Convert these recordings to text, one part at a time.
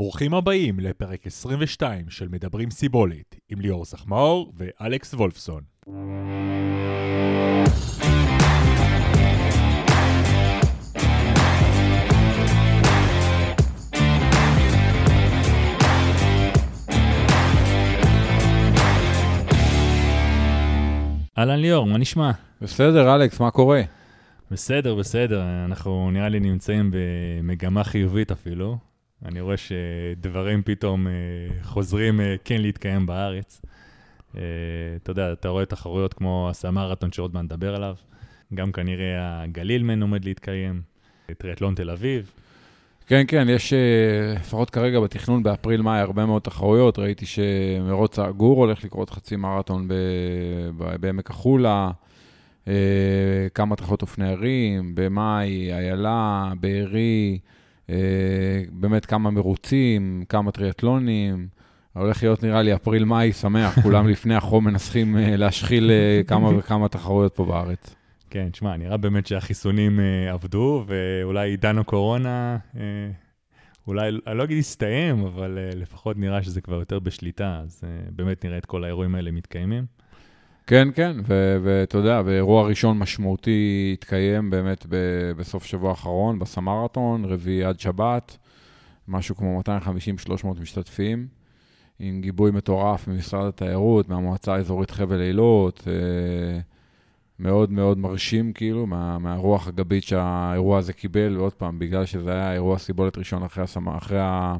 ברוכים הבאים לפרק 22 של מדברים סיבולית, עם ליאור סחמאור ואלכס וולפסון. אהלן ליאור, מה נשמע? בסדר, אלכס, מה קורה? בסדר, בסדר, אנחנו נראה לי נמצאים במגמה חיובית אפילו. אני רואה שדברים פתאום אה, חוזרים אה, כן להתקיים בארץ. אה, אתה יודע, אתה רואה תחרויות כמו הסמרתון שעוד מעט נדבר עליו, גם כנראה הגליל מן עומד להתקיים, טריאטלון תל אביב. כן, כן, יש לפחות כרגע בתכנון באפריל-מאי הרבה מאוד תחרויות. ראיתי שמרוץ הגור הולך לקרות חצי מרתון בעמק החולה, כמה תחרות אופני ערים, במאי, איילה, בארי. אה, באמת כמה מרוצים, כמה טריאטלונים. הולך להיות נראה לי אפריל-מאי שמח, כולם לפני החום מנסחים אה, להשחיל אה, כמה וכמה תחרויות פה בארץ. כן, תשמע, נראה באמת שהחיסונים עבדו, ואולי עידן הקורונה, אולי, אני לא אגיד הסתיים, אבל לפחות נראה שזה כבר יותר בשליטה, אז באמת נראה את כל האירועים האלה מתקיימים. כן, כן, ואתה יודע, ואירוע ראשון משמעותי התקיים באמת ב- בסוף שבוע האחרון, בסמרתון, רביעי עד שבת, משהו כמו 250-300 משתתפים, עם גיבוי מטורף ממשרד התיירות, מהמועצה האזורית חבל אילות, אה, מאוד מאוד מרשים, כאילו, מה, מהרוח הגבית שהאירוע הזה קיבל, ועוד פעם, בגלל שזה היה אירוע סיבולת ראשון אחרי, הסמ... אחרי ה...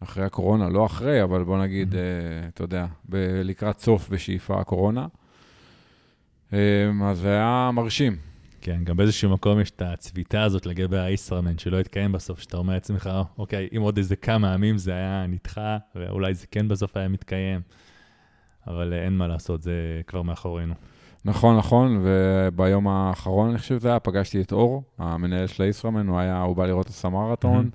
אחרי הקורונה, לא אחרי, אבל בוא נגיד, mm-hmm. אתה יודע, ב- לקראת סוף בשאיפה הקורונה. אז זה היה מרשים. כן, גם באיזשהו מקום יש את הצביטה הזאת לגבי הישראמן, שלא התקיים בסוף, שאתה אומר לעצמך, אוקיי, אם עוד איזה כמה ימים זה היה נדחה, ואולי זה כן בסוף היה מתקיים, אבל אין מה לעשות, זה כבר מאחורינו. נכון, נכון, וביום האחרון, אני חושב שזה היה, פגשתי את אור, המנהל של הישראמן, הוא היה, הוא בא לראות את הסמרתון.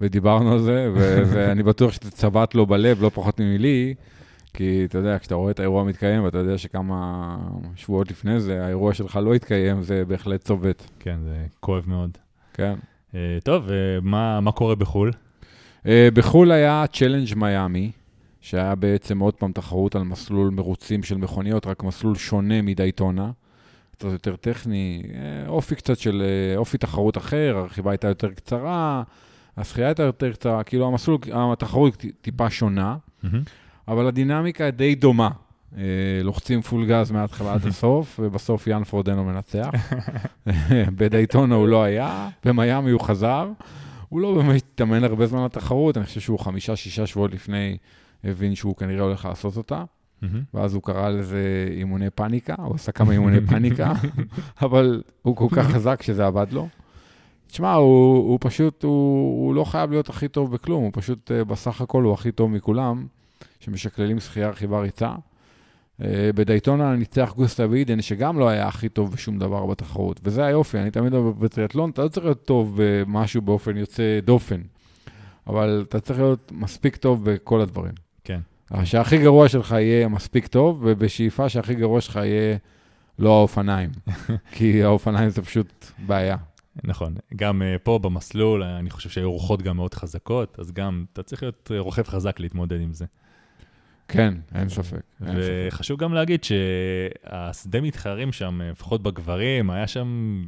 ודיברנו על זה, ואני בטוח שזה צבט לו בלב, לא פחות ממילי, כי אתה יודע, כשאתה רואה את האירוע מתקיים, ואתה יודע שכמה שבועות לפני זה, האירוע שלך לא התקיים, זה בהחלט צובט. כן, זה כואב מאוד. כן. Uh, טוב, ומה uh, קורה בחו"ל? Uh, בחו"ל היה צ'לנג' מיאמי, שהיה בעצם עוד פעם תחרות על מסלול מרוצים של מכוניות, רק מסלול שונה מדייטונה. קצת יותר טכני, אופי קצת של, אופי תחרות אחר, הרכיבה הייתה יותר קצרה, השחייה הייתה יותר קצרה, כאילו המסלול, התחרות טיפה שונה, mm-hmm. אבל הדינמיקה די דומה. אה, לוחצים פול גז מההתחלה עד הסוף, ובסוף יאן פרודנו מנצח. בדייטונה הוא לא היה, במיאמי הוא חזר. הוא לא באמת התאמן הרבה זמן לתחרות, אני חושב שהוא חמישה-שישה שבועות לפני הבין שהוא כנראה הולך לעשות אותה. ואז הוא קרא לזה אימוני פאניקה, הוא עשה כמה אימוני פאניקה, אבל הוא כל כך חזק שזה עבד לו. תשמע, הוא, הוא פשוט, הוא, הוא לא חייב להיות הכי טוב בכלום, הוא פשוט, אה, בסך הכל הוא הכי טוב מכולם, שמשקללים שחייה, רכיבה, ריצה. אה, בדייטונה ניצח גוסטב אידן, שגם לא היה הכי טוב בשום דבר בתחרות. וזה היופי, אני תמיד אומר בטריאטלון, אתה לא צריך להיות טוב במשהו באופן יוצא דופן, אבל אתה צריך להיות מספיק טוב בכל הדברים. כן. שהכי גרוע שלך יהיה מספיק טוב, ובשאיפה שהכי גרוע שלך יהיה לא האופניים. כי האופניים זה פשוט בעיה. נכון, גם uh, פה במסלול, אני חושב שהיו רוחות גם מאוד חזקות, אז גם אתה צריך להיות אה, רוכב חזק להתמודד עם זה. כן, אין ספק. וחשוב. גם להגיד שהשדה מתחרים שם, לפחות בגברים, היה שם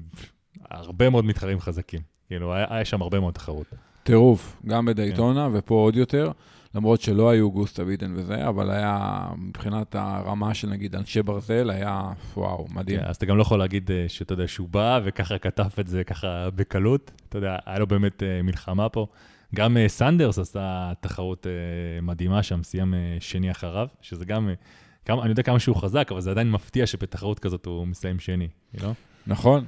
הרבה מאוד מתחרים חזקים. כאילו, היה, היה שם הרבה מאוד תחרות. טירוף, גם בדייטונה כן. ופה עוד יותר. למרות שלא היו גוסטב אידן וזה, אבל היה, מבחינת הרמה של נגיד אנשי ברזל, היה וואו, מדהים. כן, אז אתה גם לא יכול להגיד אה, שאתה יודע שהוא בא וככה כתב את זה ככה בקלות. אתה יודע, היה לו באמת אה, מלחמה פה. גם אה, סנדרס עשה תחרות מדהימה שם, סיים שני אחריו, שזה גם, כמה, אני יודע כמה שהוא חזק, אבל זה עדיין מפתיע שבתחרות כזאת הוא מסיים שני, לא? נכון,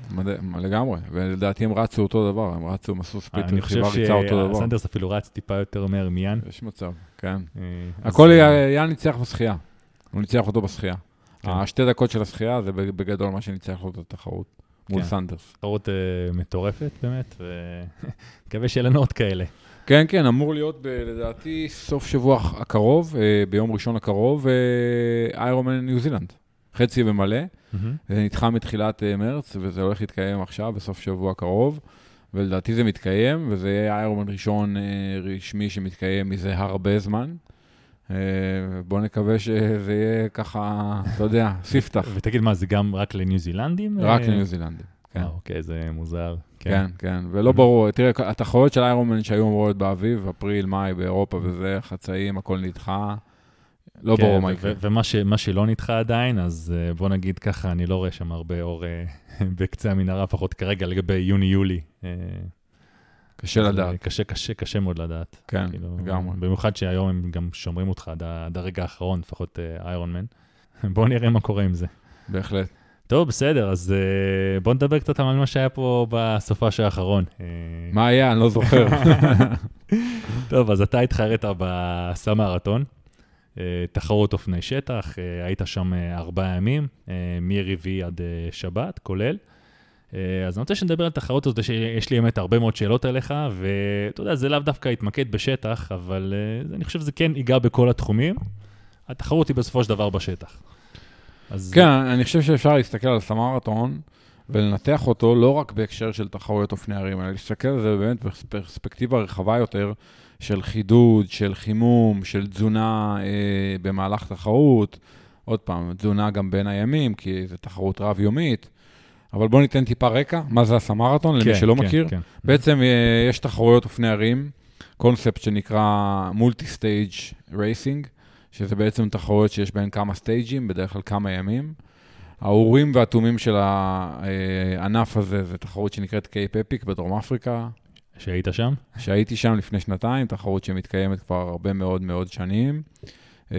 לגמרי, ולדעתי הם רצו אותו דבר, הם רצו, הם עשו split רכיבה ריצה אותו דבר. אני חושב שסנדרס אפילו רץ טיפה יותר מהר מיאן. יש מצב, כן. אה, הכל, יאן ניצח בשחייה, הוא ניצח אותו בשחייה. כן. השתי דקות של השחייה זה בגדול מה שניצח אותו בתחרות, מול כן. סנדרס. תחרות אה, מטורפת באמת, ומקווה שיהיה לנו עוד כאלה. כן, כן, אמור להיות לדעתי סוף שבוע הקרוב, אה, ביום ראשון הקרוב, איירומן ניו זילנד. חצי ומלא. Mm-hmm. זה נדחה מתחילת uh, מרץ, וזה הולך להתקיים עכשיו, בסוף שבוע הקרוב. ולדעתי זה מתקיים, וזה יהיה איירומן ראשון אה, רשמי שמתקיים מזה הרבה זמן. אה, בואו נקווה שזה יהיה ככה, אתה יודע, ספתח, ותגיד, מה, זה גם רק לניו זילנדים? רק אה, לניו זילנדים. כן. אה, אוקיי, זה מוזר. כן, כן, ולא ברור, תראה, התחרויות של איירומן שהיו אמורות באביב, אפריל, מאי באירופה וזה, חצאים, הכל נדחה, לא כן, ברור מה יקרה. ומה שלא נדחה עדיין, אז אה, בוא נגיד ככה, אני לא רואה שם הרבה אור אה, בקצה המנהרה, לפחות כרגע לגבי יוני-יולי. אה, קשה לדעת, קשה, קשה, קשה מאוד לדעת. כן, כאילו, לגמרי. במיוחד שהיום הם גם שומרים אותך עד, הרגע האחרון, לפחות איירון מן. בואו נראה מה קורה עם זה. בהחלט. טוב, בסדר, אז אה, בואו נדבר קצת על מה שהיה פה בסופש האחרון. אה, מה היה? אני לא זוכר. טוב, אז אתה התחרית בסמרתון, תחרות אופני שטח, אה, היית שם אה, ארבעה ימים, אה, מרביעי עד אה, שבת, כולל. אה, אז אני רוצה שנדבר על התחרות הזאת, שיש לי באמת הרבה מאוד שאלות אליך, ואתה יודע, זה לאו דווקא יתמקד בשטח, אבל אה, אני חושב שזה כן ייגע בכל התחומים. התחרות היא בסופו של דבר בשטח. אז כן, אני חושב שאפשר להסתכל על סמרתון ולנתח אותו לא רק בהקשר של תחרויות אופני ערים, אלא להסתכל על זה באמת בפרספקטיבה רחבה יותר של חידוד, של חימום, של תזונה אה, במהלך תחרות. עוד פעם, תזונה גם בין הימים, כי זו תחרות רב-יומית. אבל בואו ניתן טיפה רקע, מה זה הסמרתון, למי כן, שלא כן, מכיר. כן. בעצם אה, יש תחרויות אופני הרים, קונספט שנקרא multi stage racing, שזה בעצם תחרויות שיש בהן כמה סטייג'ים, בדרך כלל כמה ימים. האורים והתומים של הענף הזה זה תחרות שנקראת קייפ אפיק בדרום אפריקה, שהיית שם? שהייתי שם לפני שנתיים, תחרות שמתקיימת כבר הרבה מאוד מאוד שנים. אה,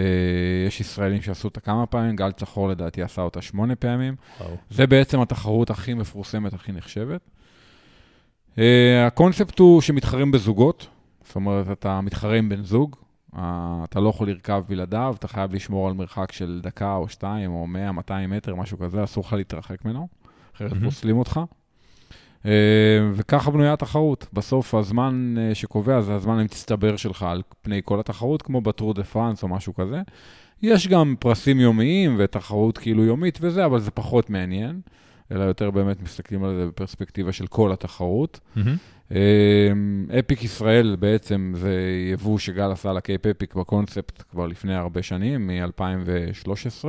יש ישראלים שעשו אותה כמה פעמים, גל צחור לדעתי עשה אותה שמונה פעמים. וואו. זה בעצם התחרות הכי מפורסמת, הכי נחשבת. Uh, הקונספט הוא שמתחרים בזוגות, זאת אומרת, אתה מתחרה עם בן זוג, uh, אתה לא יכול לרכב בלעדיו, אתה חייב לשמור על מרחק של דקה או שתיים, או 100, 200 מטר, משהו כזה, אסור לך להתרחק ממנו, אחרת. פוסלים אותך. Uh, וככה בנויה התחרות. בסוף הזמן uh, שקובע זה הזמן המצטבר שלך על פני כל התחרות, כמו בטור דה פרנס או משהו כזה. יש גם פרסים יומיים ותחרות כאילו יומית וזה, אבל זה פחות מעניין, אלא יותר באמת מסתכלים על זה בפרספקטיבה של כל התחרות. אמ, אפיק ישראל בעצם זה יבוא שגל עשה לקייפ אפיק בקונספט כבר לפני הרבה שנים, מ-2013.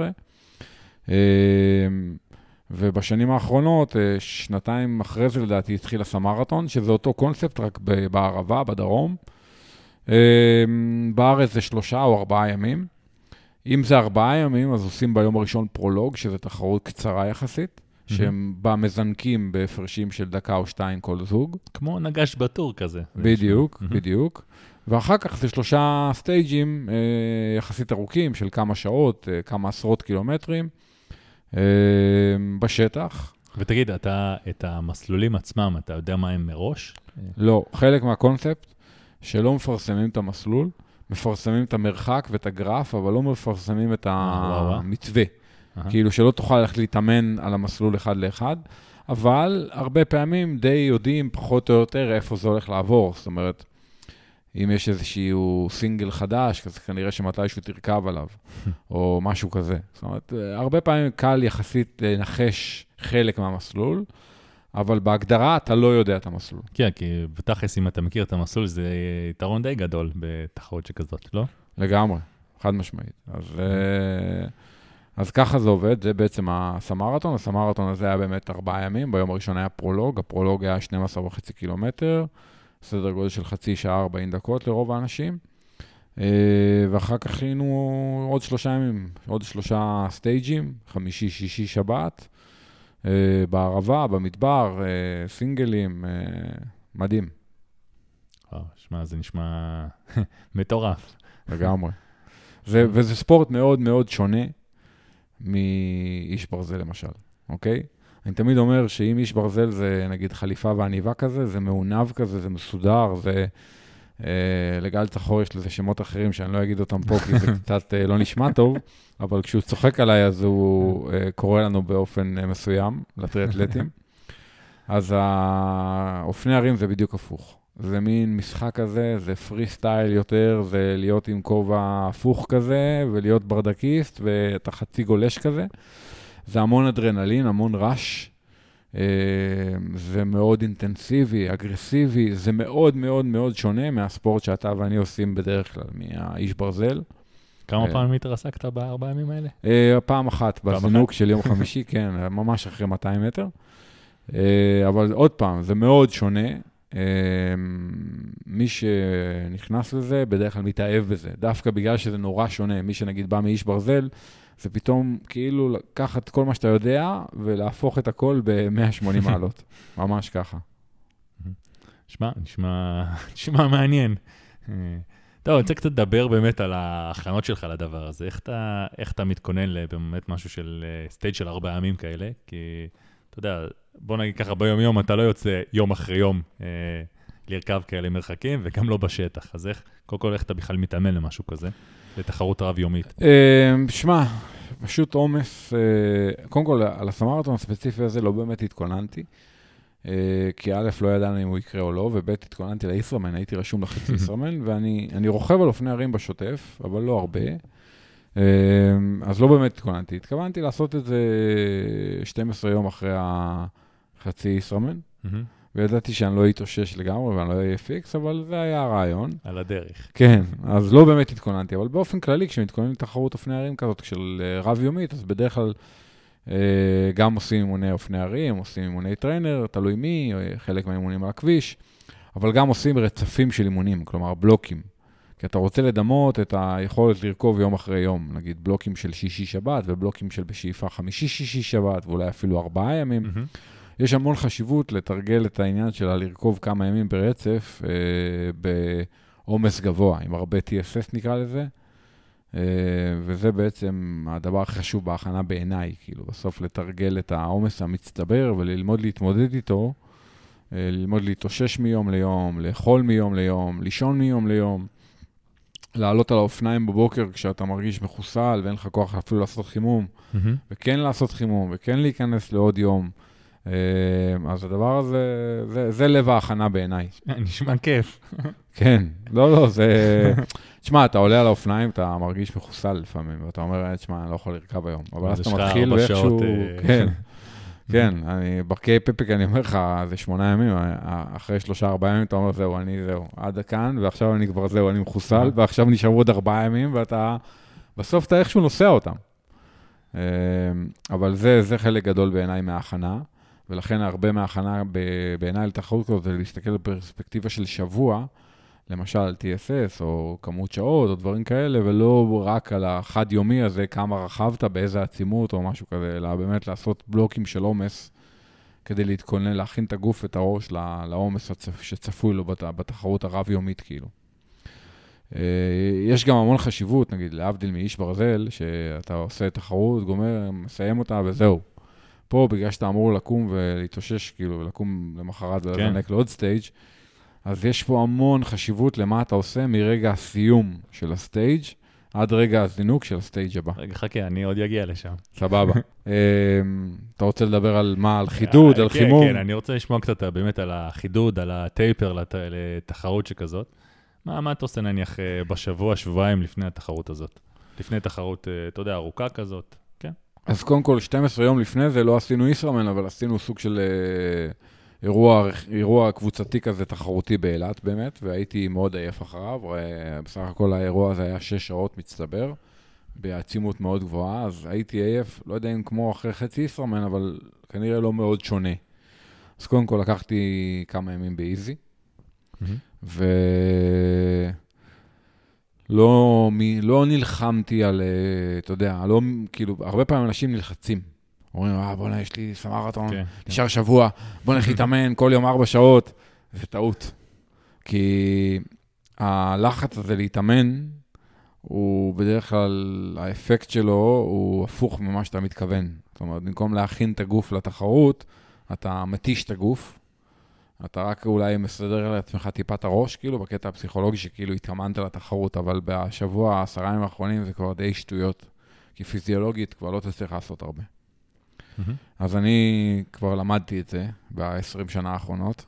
ובשנים האחרונות, אה, שנתיים אחרי זה לדעתי התחיל הסמרתון, שזה אותו קונספט, רק בערבה, בדרום. אמ, בארץ זה שלושה או ארבעה ימים. אם זה ארבעה ימים, אז עושים ביום הראשון פרולוג, שזו תחרות קצרה יחסית, שהם בה מזנקים בהפרשים של דקה או שתיים כל זוג. כמו נגש בטור כזה. זה בדיוק. בדיוק. ואחר כך זה שלושה סטייג'ים אה, יחסית ארוכים של כמה שעות, אה, כמה עשרות קילומטרים אה, בשטח. ותגיד, אתה, את המסלולים עצמם, אתה יודע מה הם מראש? לא, חלק מהקונספט שלא מפרסמים את המסלול, מפרסמים את המרחק ואת הגרף, אבל לא מפרסמים את. המתווה. כאילו שלא תוכל ללכת להתאמן על המסלול אחד לאחד, אבל הרבה פעמים די יודעים פחות או יותר איפה זה הולך לעבור. זאת אומרת, אם יש איזשהו סינגל חדש, אז כנראה שמתישהו תרכב עליו, או משהו כזה. זאת אומרת, אה, הרבה פעמים קל יחסית לנחש חלק מהמסלול, אבל בהגדרה אתה לא יודע את המסלול. כן, כי בתכלס, אם אתה מכיר את המסלול, זה יתרון די גדול בתחרות שכזאת, לא? לגמרי, חד משמעית. אז, אה, אז ככה זה עובד, זה בעצם הסמרתון. הסמרתון הזה היה באמת ארבעה ימים, ביום הראשון היה פרולוג, הפרולוג היה 12 וחצי קילומטר, סדר גודל של חצי שעה, 40 דקות לרוב האנשים. אה, ואחר כך היינו עוד שלושה ימים, עוד שלושה סטייג'ים, חמישי, שישי, שבת, אה, בערבה, במדבר, אה, סינגלים, מדהים, שמע, זה נשמע מטורף. לגמרי. זה, וזה ספורט מאוד מאוד שונה מאיש ברזל למשל, אוקיי? אני תמיד אומר שאם איש ברזל זה נגיד חליפה ועניבה כזה, זה מעונב כזה, זה מסודר, זה... אה, לגל צחור יש לזה שמות אחרים שאני לא אגיד אותם פה, כי זה קצת אה, לא נשמע טוב, אבל כשהוא צוחק עליי אז הוא אה, קורא לנו באופן אה, מסוים, לטריאטלטים. אז האופני הרים זה בדיוק הפוך. זה מין משחק כזה, זה פרי סטייל יותר, זה להיות עם כובע הפוך כזה, ולהיות ברדקיסט, ואתה חצי גולש כזה. זה המון אדרנלין, המון רעש. אה, זה מאוד אינטנסיבי, אגרסיבי, זה מאוד מאוד מאוד שונה מהספורט שאתה ואני עושים בדרך כלל, מהאיש ברזל. כמה אה. פעמים התרסקת בארבעה ימים האלה? אה, פעם אחת, פעם בזינוק של יום חמישי, כן, ממש אחרי 200 מטר. אה, אבל עוד פעם, זה מאוד שונה. אה, מי שנכנס לזה, בדרך כלל מתאהב בזה. דווקא בגלל שזה נורא שונה. מי שנגיד בא מאיש ברזל, זה פתאום כאילו לקחת כל מה שאתה יודע ולהפוך את הכל ב-180 מעלות. ממש ככה. שמע, נשמע, נשמע מעניין. אה, טוב, אני רוצה קצת לדבר באמת על ההכנות שלך לדבר הזה. איך אתה, איך אתה מתכונן לבאמת משהו של סטייג' של ארבעה ימים כאלה? כי, אתה יודע, בוא נגיד ככה, ביום-יום אתה לא יוצא יום אחרי יום אה, לרכב כאלה מרחקים, וגם לא בשטח. אז איך, קודם כל, איך אתה בכלל מתאמן למשהו כזה? לתחרות רב-יומית. אה, שמע, פשוט עומס, אה, קודם כל, על הסמרטון הספציפי הזה לא באמת התכוננתי. אה, כי א', לא ידענו אם הוא יקרה או לא, וב', התכוננתי לישראמן, הייתי רשום לחצי ישראמן, ואני רוכב על אופני הרים בשוטף, אבל לא הרבה. אז לא באמת התכוננתי. התכוונתי לעשות את זה 12 יום אחרי החצי ישראמן, וידעתי שאני לא אתאושש לגמרי ואני לא אהיה פיקס, אבל זה היה הרעיון. על הדרך. כן, אז לא באמת התכוננתי, אבל באופן כללי, כשמתכוננים לתחרות אופני הרים כזאת של אה, רב-יומית, אז בדרך כלל... אה, גם עושים אימוני אופני הרים, עושים אימוני trainer, תלוי מי, חלק מהאימונים על הכביש, אבל גם עושים רצפים של אימונים, כלומר בלוקים. כי אתה רוצה לדמות את היכולת לרכוב יום אחרי יום, נגיד בלוקים של שישי-שבת ובלוקים של בשאיפה חמישי-שישי-שבת, ואולי אפילו ארבעה ימים. Mm-hmm. יש המון חשיבות לתרגל את העניין שלה לרכוב כמה ימים ברצף אה, בעומס גבוה, עם הרבה TSS נקרא לזה. אה, וזה בעצם הדבר הכי חשוב בהכנה בעיניי, כאילו, בסוף לתרגל את העומס המצטבר וללמוד להתמודד איתו, אה, ללמוד להתאושש מיום ליום, לאכול מיום ליום, לישון מיום ליום, לעלות על האופניים בבוקר כשאתה מרגיש מחוסל ואין לך כוח אפילו לעשות חימום, mm-hmm. וכן לעשות חימום, וכן להיכנס לעוד יום. אה, אז הדבר הזה, זה, זה לב ההכנה בעיניי. נשמע כיף. כן, לא, לא, זה... תשמע, אתה עולה על האופניים, אתה מרגיש מחוסל לפעמים, ואתה אומר, תשמע, אני לא יכול לרכב היום. אבל אז אתה מתחיל ואיכשהו... אה, כן, כן, אני, בקי פפק, אני אומר לך, זה שמונה ימים, אה, אחרי שלושה, ארבעה ימים, אתה אומר, זהו, אני, זהו, עד כאן, ועכשיו אני כבר, זהו, אני מחוסל, ועכשיו נשארו עוד ארבעה ימים, ואתה, בסוף אתה איכשהו נוסע אותם. אה, אבל זה, זה חלק גדול בעיניי מההכנה, ולכן הרבה מההכנה בעיניי לתחרות כזאת זה להסתכל בפרספקטיבה של שבוע, למשל TSS או כמות שעות או דברים כאלה, ולא רק על החד-יומי הזה, כמה רכבת, באיזה עצימות או משהו כזה, אלא באמת לעשות בלוקים של עומס כדי להתכונן, להכין את הגוף ואת הראש לעומס שצפוי לו בתחרות הרב-יומית, כאילו. אה, יש גם המון חשיבות, נגיד, להבדיל מאיש ברזל, שאתה עושה תחרות, גומר, מסיים אותה וזהו. פה, בגלל שאתה אמור לקום ולהתאושש, כאילו, לקום למחרת ולזנק כן. לעוד stage, אז יש פה המון חשיבות למה אתה עושה מרגע הסיום של ה stage עד רגע הזינוק של ה stage הבא. רגע, חכה, אני עוד אגיע לשם. סבבה. אמ, אתה רוצה לדבר על מה? על חידוד, על כן, חימום? כן, כן, אני רוצה לשמוע קצת באמת על החידוד, על ה taper לתחרות שכזאת. מה, מה אתה עושה נניח אה, בשבוע, שבועיים לפני התחרות הזאת? לפני תחרות, אה, אתה יודע, ארוכה כזאת? אז קודם כל, 12 יום לפני זה לא עשינו ישראמן, אבל עשינו סוג של... אה, אירוע, אירוע קבוצתי כזה תחרותי באילת באמת, והייתי מאוד עייף אחריו. בסך הכל האירוע הזה היה שש שעות מצטבר, בעצימות מאוד גבוהה, אז הייתי עייף, לא יודע אם כמו אחרי חצי ישראמן, אבל כנראה לא מאוד שונה. אז קודם כל לקחתי כמה ימים באיזי, mm-hmm. ולא לא נלחמתי על, אה, אתה יודע, לא, כאילו, הרבה פעמים אנשים נלחצים. אומרים, אה, בוא'נה, יש לי סמרתון, כן, נשאר כן. שבוע, בוא נלך להתאמן כל יום ארבע שעות. זה טעות. כי הלחץ הזה להתאמן, הוא בדרך כלל, האפקט שלו הוא הפוך ממה שאתה מתכוון. זאת אומרת, במקום להכין את הגוף לתחרות, אתה מתיש את הגוף, אתה רק אולי מסדר לעצמך טיפה את הראש, כאילו, בקטע הפסיכולוגי, שכאילו התאמנת לתחרות, אבל בשבוע, עשרה ימים האחרונים זה כבר די שטויות, כי פיזיולוגית כבר לא תצליח לעשות הרבה. אז אני כבר למדתי את זה ב-20 שנה האחרונות,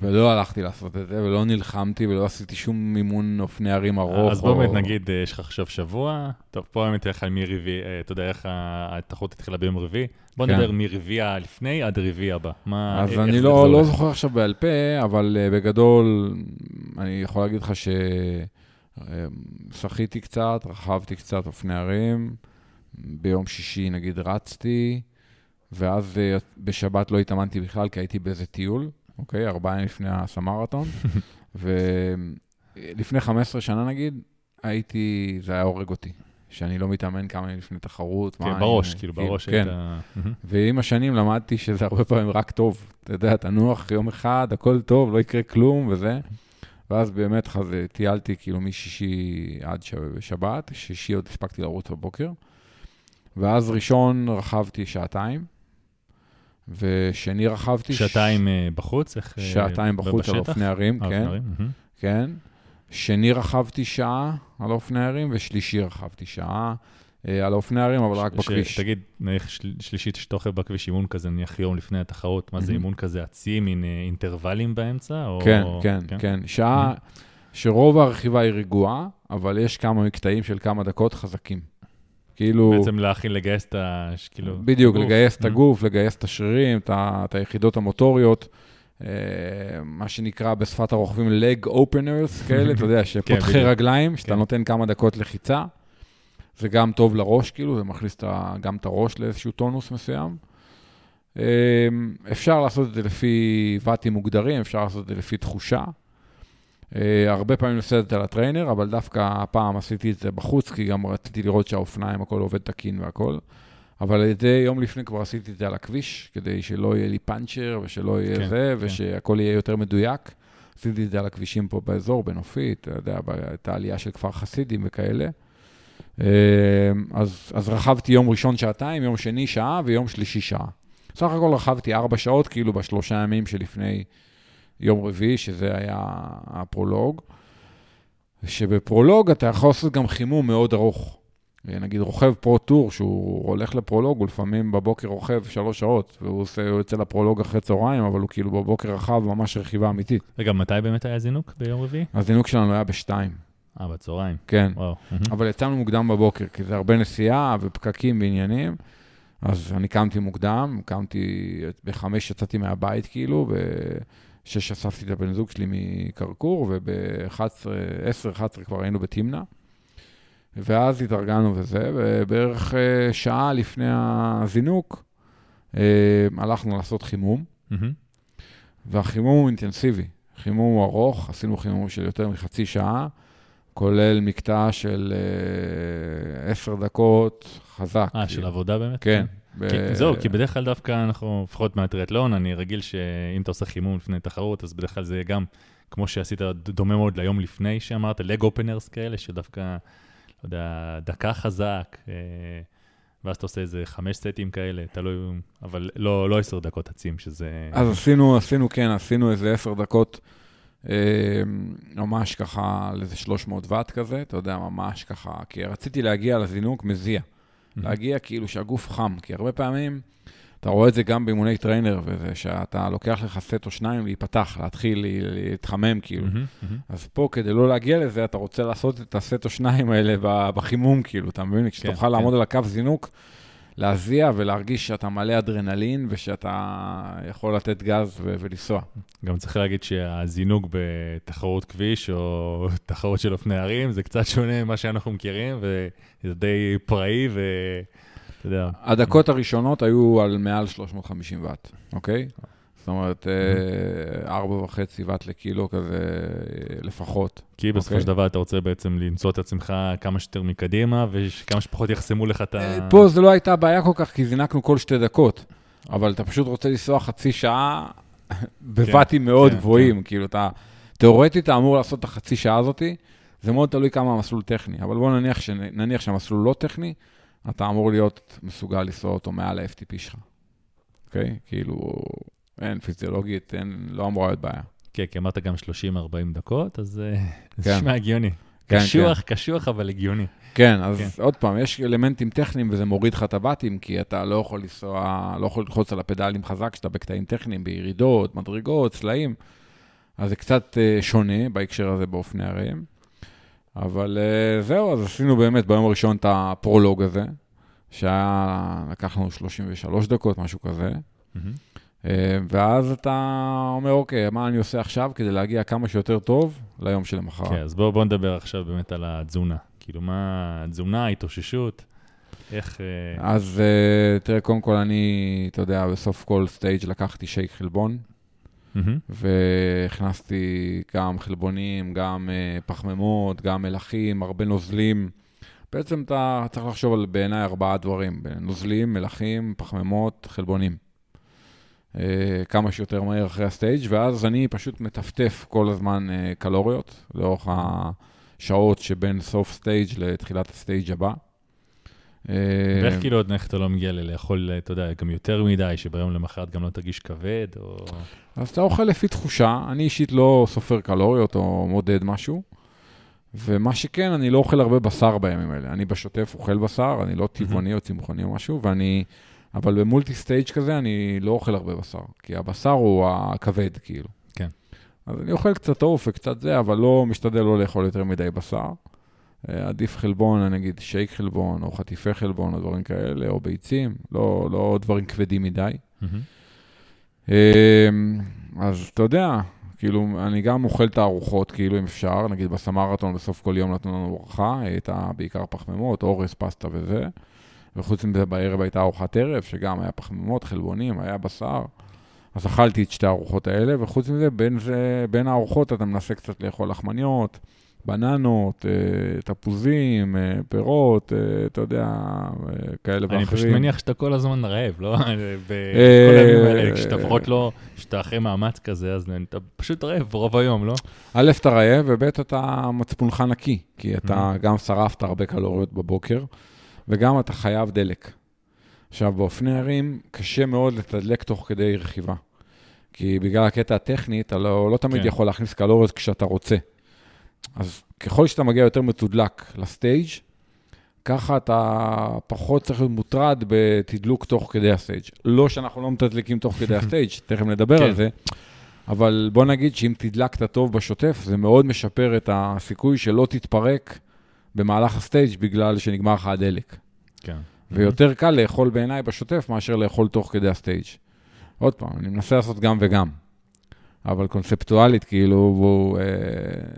ולא הלכתי לעשות את זה, ולא נלחמתי, ולא עשיתי שום מימון אופני הרים ארוך. אז בוא באמת נגיד, אה, יש לך עכשיו שבוע, טוב, פה באמת לך מרביעי, אה, אתה יודע איך התחרות התחילה ביום רביעי? בוא כן. נדבר מרביעי לפני עד רביעי הבא. אז אני לא? לא זוכר עכשיו בעל פה, אבל uh, בגדול, אני יכול להגיד לך ששחיתי קצת, רכבתי קצת אופני הרים, ביום שישי נגיד רצתי, ואז בשבת לא התאמנתי בכלל, כי הייתי באיזה טיול, אוקיי? ארבעה ימים לפני הסמרתון, ולפני 15 שנה נגיד, הייתי, זה היה הורג אותי. שאני לא מתאמן כמה ימים לפני תחרות. כן, בראש, כאילו, בראש כן. היית... ועם השנים למדתי שזה הרבה פעמים רק טוב. אתה יודע, תנוח יום אחד, הכל טוב, לא יקרה כלום וזה. ואז באמת חזה, טיילתי כאילו משישי עד שבת, שישי עוד הספקתי לרוץ בבוקר. ואז ראשון רכבתי שעתיים, ושני רכבתי... ש- שעתיים אה, בחוץ? איך... אה, שעתיים בחוץ על בשטח? אופני הרים, על כן, הרים, מהמם. כן. שני רכבתי שעה על אופני הרים, ושלישי רכבתי שעה אה, על אופני הרים, אבל רק ש- בכביש. תגיד, נניח של- שלישית שאתה אוכל בכביש אימון כזה, נניח יום לפני התחרות, מה זה מהמם. אימון כזה עצי, מין אה, אינטרוולים באמצע? או- כן, כן, כן. שעה שרוב הרכיבה היא רגועה, אבל יש כמה מקטעים של כמה דקות חזקים. כאילו, בעצם להכין, לגייס את ה... כאילו... בדיוק, גוף. לגייס את Mhm. הגוף, לגייס את השרירים, את ה- את היחידות המוטוריות, אה, מה שנקרא בשפת הרוכבים leg openers כאלה, אתה יודע, שפותחי כן. רגליים, שאתה כן. נותן כמה דקות לחיצה. זה גם טוב לראש, כאילו, זה מכניס גם את הראש לאיזשהו טונוס מסוים. אה, אפשר לעשות את זה לפי ואטים מוגדרים, אפשר לעשות את זה לפי תחושה. אה, הרבה פעמים זה על הטריינר, אבל דווקא הפעם עשיתי את זה בחוץ, כי גם רציתי לראות שהאופניים, הכל עובד תקין והכל. אבל את זה יום לפני כבר עשיתי את זה על הכביש, כדי שלא יהיה לי פאנצ'ר ושלא יהיה כן, זה, כן. ושהכול יהיה יותר מדויק. עשיתי את זה על הכבישים פה באזור, בנופית, אתה יודע, את העלייה של כפר חסידים וכאלה. אה, אז, אז רכבתי יום ראשון שעתיים, יום שני שעה ויום שלישי שעה. סך הכל רכבתי ארבע שעות, כאילו בשלושה ימים שלפני יום רביעי, שזה היה הפרולוג. שבפרולוג אתה יכול לעשות גם חימום מאוד ארוך. נגיד רוכב פרו-טור, שהוא הולך לפרולוג, הוא לפעמים בבוקר רוכב שלוש שעות, והוא עושה, הוא יוצא לפרולוג אחרי צהריים, אבל הוא כאילו בבוקר רכב ממש רכיבה אמיתית. רגע, מתי באמת היה זינוק? ביום רביעי? הזינוק שלנו היה בשתיים, אה, בצהריים. כן. וואו. אבל יצאנו מוקדם בבוקר, כי זה הרבה נסיעה ופקקים ועניינים. אז אני קמתי מוקדם, קמתי, בחמש יצאתי מהבית כאילו, בשש אספתי את הבן זוג שלי מקרקור, וב-11, 10, 11 כבר היינו בתמנע. ואז התארגנו וזה, ובערך אה, שעה לפני הזינוק, אה, הלכנו לעשות חימום, מהמם. והחימום הוא אינטנסיבי. חימום הוא ארוך, עשינו חימום של יותר מחצי שעה, כולל מקטע של אה, עשר דקות, חזק. אה, של עבודה באמת? כן. כי- ב- זהו, כי בדרך כלל דווקא אנחנו, לפחות מהטריאטלון, אני רגיל שאם אתה עושה חימום לפני תחרות, אז בדרך כלל זה גם, כמו שעשית, דומה מאוד ליום לפני שאמרת, לג אופנרס כאלה, שדווקא, לא יודע, דקה חזק, אה, ואז אתה עושה איזה חמש סטים כאלה, תלוי, אבל לא לא עשר דקות עצים, שזה... אז עשינו, עשינו, כן, עשינו איזה עשר דקות, אה, ממש ככה, על איזה 300 ואט כזה, אתה יודע, ממש ככה, כי רציתי להגיע לזינוק מזיע. להגיע כאילו שהגוף חם, כי הרבה פעמים, אתה רואה את זה גם באימוני trainer, וזה שאתה לוקח לך סט או שניים להיפתח, להתחיל לה- להתחמם כאילו. מהמם, מהמם. אז פה, כדי לא להגיע לזה, אתה רוצה לעשות את הסט או שניים האלה בחימום, כאילו, אתה מבין? כשתוכל כן. לעמוד על הקו זינוק, להזיע ולהרגיש שאתה מלא אדרנלין ושאתה יכול לתת גז ו- ולנסוע. גם צריך להגיד שהזינוק בתחרות כביש או תחרות של אופני הרים זה קצת שונה ממה שאנחנו מכירים, וזה די פראי, ואתה יודע, הדקות הראשונות היו על מעל 350 ואט, אוקיי? זאת אומרת, אה, ארבע וחצי ואט לקילו כזה אה, לפחות. כי בסופו אוקיי. של דבר אתה רוצה בעצם למצוא את עצמך כמה שיותר מקדימה, וכמה שפחות יחסמו לך את ה... אה, פה זה לא הייתה בעיה כל כך, כי זינקנו כל שתי דקות, אבל אתה פשוט רוצה לנסוע חצי שעה בוואטים מאוד כן, גבוהים, כאילו אתה, תיאורטית אתה אמור לעשות את החצי שעה הזאתי, זה מאוד תלוי כמה המסלול טכני, אבל בוא נניח, ש... נניח שהמסלול לא טכני, אתה אמור להיות מסוגל לנסוע אותו מעל ה-FTP שלך, אוקיי? כאילו, אין פיזיולוגית, אין, לא אמורה להיות בעיה. כן, כי אמרת גם 30-40 דקות, אז אה, זה כן. נשמע הגיוני. כן, קשוח, קשוח, אבל הגיוני. כן, אז כן. עוד פעם, יש אלמנטים טכניים וזה מוריד לך את הוואטים, כי אתה לא יכול לנסוע, לא יכול ללחוץ על הפדלים חזק כשאתה בקטעים טכניים, בירידות, מדרגות, סלעים. אז זה קצת אה, שונה בהקשר הזה באופני הרים. אבל אה, זהו, אז עשינו באמת ביום הראשון את הפרולוג הזה, שהיה, לקח לנו 33 דקות, משהו כזה. מהמם. אה, ואז אתה אומר, אוקיי, מה אני עושה עכשיו כדי להגיע כמה שיותר טוב ליום שלמחרת? כן, אז בואו בוא נדבר עכשיו באמת על התזונה. כאילו, מה התזונה, ההתאוששות, איך... אה, אז אה, תראה, קודם כל אני, אתה יודע, בסוף כל סטייג' לקחתי שייק חלבון, מהמם. והכנסתי גם חלבונים, גם פחמימות, גם מלחים, הרבה נוזלים. בעצם אתה צריך לחשוב על בעיניי ארבעה דברים, נוזלים, מלחים, פחמימות, חלבונים. אה, כמה שיותר מהר אחרי ה stage, ואז אני פשוט מטפטף כל הזמן אה, קלוריות לאורך השעות שבין סוף stage לתחילת ה stage הבא. אה, ואיך כאילו עוד איך אתה לא מגיע לאכול, אתה יודע, גם יותר מדי, שביום למחרת גם לא תרגיש כבד, או... אז אתה אוכל לפי תחושה, אני אישית לא סופר קלוריות או מודד משהו, ומה שכן, אני לא אוכל הרבה בשר בימים האלה. אני בשוטף אוכל בשר, אני לא טבעוני או צמחוני או משהו, ואני... אבל במולטי סטייג' כזה אני לא אוכל הרבה בשר, כי הבשר הוא הכבד, כאילו. כן. אז אני אוכל קצת עוף וקצת זה, אבל לא משתדל לא לאכול יותר מדי בשר. אה, עדיף חלבון, נגיד שייק חלבון, או חטיפי חלבון, או דברים כאלה, או ביצים, לא, לא דברים כבדים מדי. אמ, אז אתה יודע, כאילו, אני גם אוכל את הארוחות, כאילו, אם אפשר, נגיד בסמרתון בסוף כל יום נתנו לנו ארוחה, הייתה בעיקר פחמימות, אורז, פסטה וזה, וחוץ מזה בערב הייתה ארוחת ערב, שגם היה פחמימות, חלבונים, היה בשר. אז אכלתי את שתי הארוחות האלה, וחוץ מזה, בין, זה, בין הארוחות אתה מנסה קצת לאכול לחמניות, בננות, אה, תפוזים, אה, פירות, אה, אתה יודע, כאלה ואחרים. אני פשוט מניח שאתה כל הזמן רעב, לא? בכל הימים האלה, כשאתה לפחות לא, כשאתה אחרי מאמץ כזה, אז אתה פשוט רעב רוב היום, לא? א', אתה רעב, וב', אתה מצפונך נקי, כי אתה Mhm. גם שרפת הרבה קלוריות בבוקר, וגם אתה חייב דלק. עכשיו, באופני הרים קשה מאוד לתדלק תוך כדי רכיבה. כי בגלל הקטע הטכני, אתה לא, לא תמיד כן. יכול להכניס קלוריות כשאתה רוצה. אז ככל שאתה מגיע יותר מתודלק לסטייג', ככה אתה פחות צריך להיות מוטרד בתדלוק תוך כדי ה stage. לא שאנחנו לא מתדלקים תוך כדי ה stage, תכף נדבר כן. על זה, אבל בוא נגיד שאם תדלקת טוב בשוטף, זה מאוד משפר את הסיכוי שלא תתפרק במהלך ה stage בגלל שנגמר לך הדלק. כן. ויותר קל לאכול בעיניי בשוטף מאשר לאכול תוך כדי ה stage. עוד פעם, אני מנסה לעשות גם וגם. אבל קונספטואלית, כאילו, הוא אה,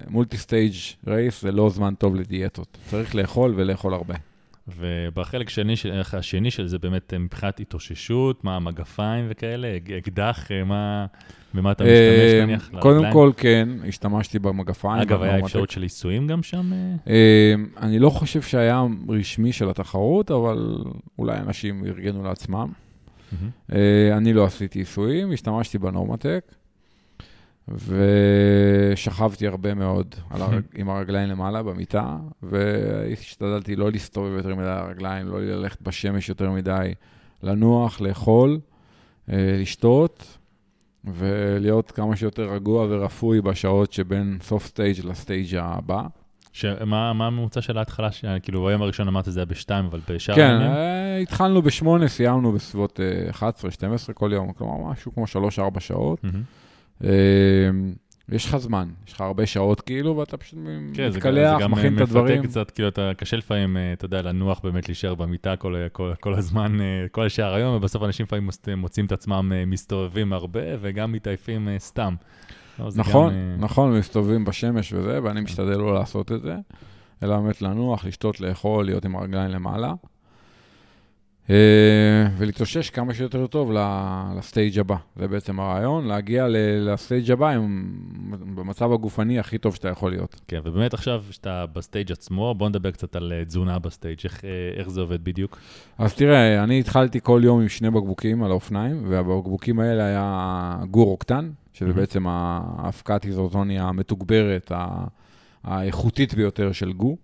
מולטי סטייג' רייס זה לא זמן טוב לדיאטות. צריך לאכול ולאכול הרבה. ובחלק שני, של- השני של זה באמת אה, מבחינת התאוששות, מה המגפיים וכאלה, אקדח, אה, מה, במה אתה משתמש אה, נניח? קודם? כל, כן, השתמשתי במגפיים. אגב, היה. אפשרות של עיסויים גם שם? אה? אה, אני לא חושב שהיה רשמי של התחרות, אבל אולי אנשים ארגנו לעצמם. אה, אני לא עשיתי עיסויים, השתמשתי בנורמטק, ושכבתי הרבה מאוד על הרג... עם הרגליים למעלה במיטה, והשתדלתי לא להסתובב יותר מדי על הרגליים, לא ללכת בשמש יותר מדי, לנוח, לאכול, אה, לשתות, ולהיות כמה שיותר רגוע ורפוי בשעות שבין סוף סטייג' לסטייג' הבא. שמה מה הממוצע של ההתחלה? ש- כאילו, ביום הראשון אמרת זה היה בשתיים, אבל בשאר כן, הימים? אה, התחלנו בשמונה, סיימנו בסביבות אה, 11-12 כל יום, כלומר משהו כמו 3-4 שעות. מהמם. אה, יש לך זמן, יש לך הרבה שעות כאילו, ואתה פשוט כן, זה גם- זה מתקלח, גם מכין את מפתה הדברים. קצת, כאילו, אתה קשה לפעמים, אה, אתה יודע, לנוח באמת, להישאר במיטה כל, כל, כל הזמן, אה, כל השאר היום, ובסוף אנשים לפעמים מוצ- מוצאים את עצמם אה, מסתובבים הרבה, וגם מתעייפים אה, סתם. לא, זה נכון, גם, אה, נכון, מסתובבים בשמש וזה, ואני משתדל לא לעשות את זה, אלא באמת לנוח, לשתות, לאכול, להיות עם הרגליים למעלה. אה, ולהתאושש כמה שיותר טוב ל stage הבא. זה בעצם הרעיון, להגיע ל stage הבא עם, במצב הגופני הכי טוב שאתה יכול להיות. כן, ובאמת עכשיו, שאתה ב stage עצמו, בוא נדבר קצת על אה, תזונה ב stage, איך, אה, איך זה עובד בדיוק. אז תראה, אני התחלתי כל יום עם שני בקבוקים על האופניים, והבקבוקים האלה היה GU Roctane, שזה מהמם. בעצם האבקת איזוטוניה המתוגברת, האיכותית ביותר של GU.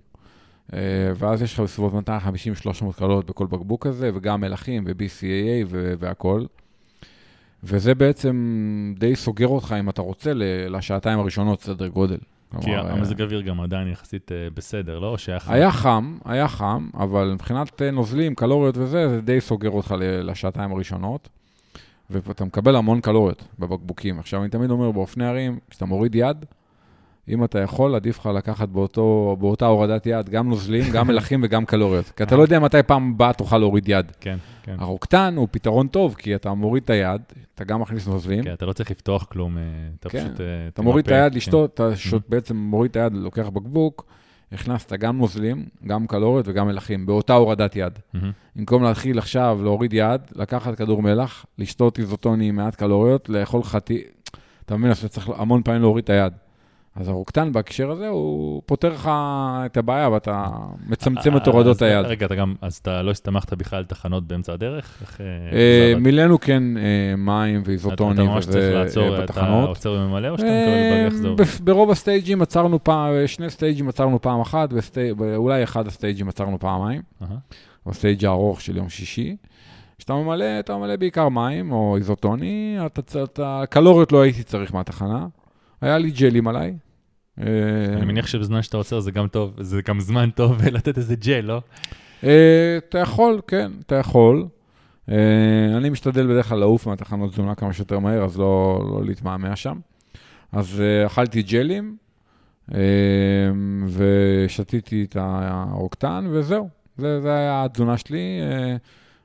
אה, ואז יש לך בסביבות 250-300 קלוריות בכל בקבוק הזה, וגם מלחים ו-BCAA והכול. וזה בעצם די סוגר אותך, אם אתה רוצה, לשעתיים הראשונות, סדר גודל. כי אה, המזג האוויר גם עדיין יחסית אה, בסדר, לא? שהיה חם? היה חם, היה חם, אבל מבחינת נוזלים, קלוריות וזה, זה די סוגר אותך לשעתיים הראשונות. ואתה מקבל המון קלוריות בבקבוקים. עכשיו, אני תמיד אומר, באופני הרים, כשאתה מוריד יד, אם אתה יכול, עדיף לך לקחת באותו, באותה הורדת יד גם נוזלים, גם מלחים וגם קלוריות. כי אתה לא יודע מתי פעם הבאה תוכל להוריד יד. כן, כן. הרוקטן הוא פתרון טוב, כי אתה מוריד את היד, אתה גם מכניס נוזלים, כן, אתה לא צריך לפתוח כלום, אה, אתה כן. פשוט... אה, אתה מוריד את תמפה, היד כן. לשתות, אתה שוט, בעצם מוריד את היד, לוקח בקבוק, הכנסת גם נוזלים, גם קלוריות וגם מלחים, באותה הורדת יד. מהמם. במקום להתחיל עכשיו להוריד יד, לקחת כדור מלח, לשתות איזוטוני עם מעט קלוריות, לאכול חטי... אתה מבין, אז צריך המון פעמים להוריד את היד. אז ה Roctane בהקשר הזה, הוא פותר לך את הבעיה ואתה מצמצם את הורדות אז- היד. רגע, אתה גם, אז אתה לא הסתמכת בכלל על תחנות באמצע הדרך? אה, אה? מילאנו כן אה, מים אתה ואיזוטונים ממש צריך לעצור, אה, אתה בתחנות. עוצר וממלא, או שאתה אה, מקבל בגח זהו? בפ- ברוב הסטייג'ים עצרנו פעם, שני סטייג'ים עצרנו פעם אחת, ואולי אחד הסטייג'ים עצרנו פעמיים. ב stage הארוך של יום שישי. כשאתה ממלא, אתה ממלא בעיקר מים או איזוטוני, אתה, צ- אתה, קלוריות לא הייתי צריך מהתחנה. היה לי ג'לים עליי. אה, אני מניח שבזמן שאתה עוצר זה גם טוב, זה גם זמן טוב לתת איזה ג'ל, לא? אה, אתה יכול, כן, אתה יכול. אה, אני משתדל בדרך כלל לעוף מהתחנות תזונה כמה שיותר מהר, אז לא, לא להתמהמה שם. אז אכלתי ג'לים, ושתיתי את האוקטן, וזהו. זה, זה היה התזונה שלי.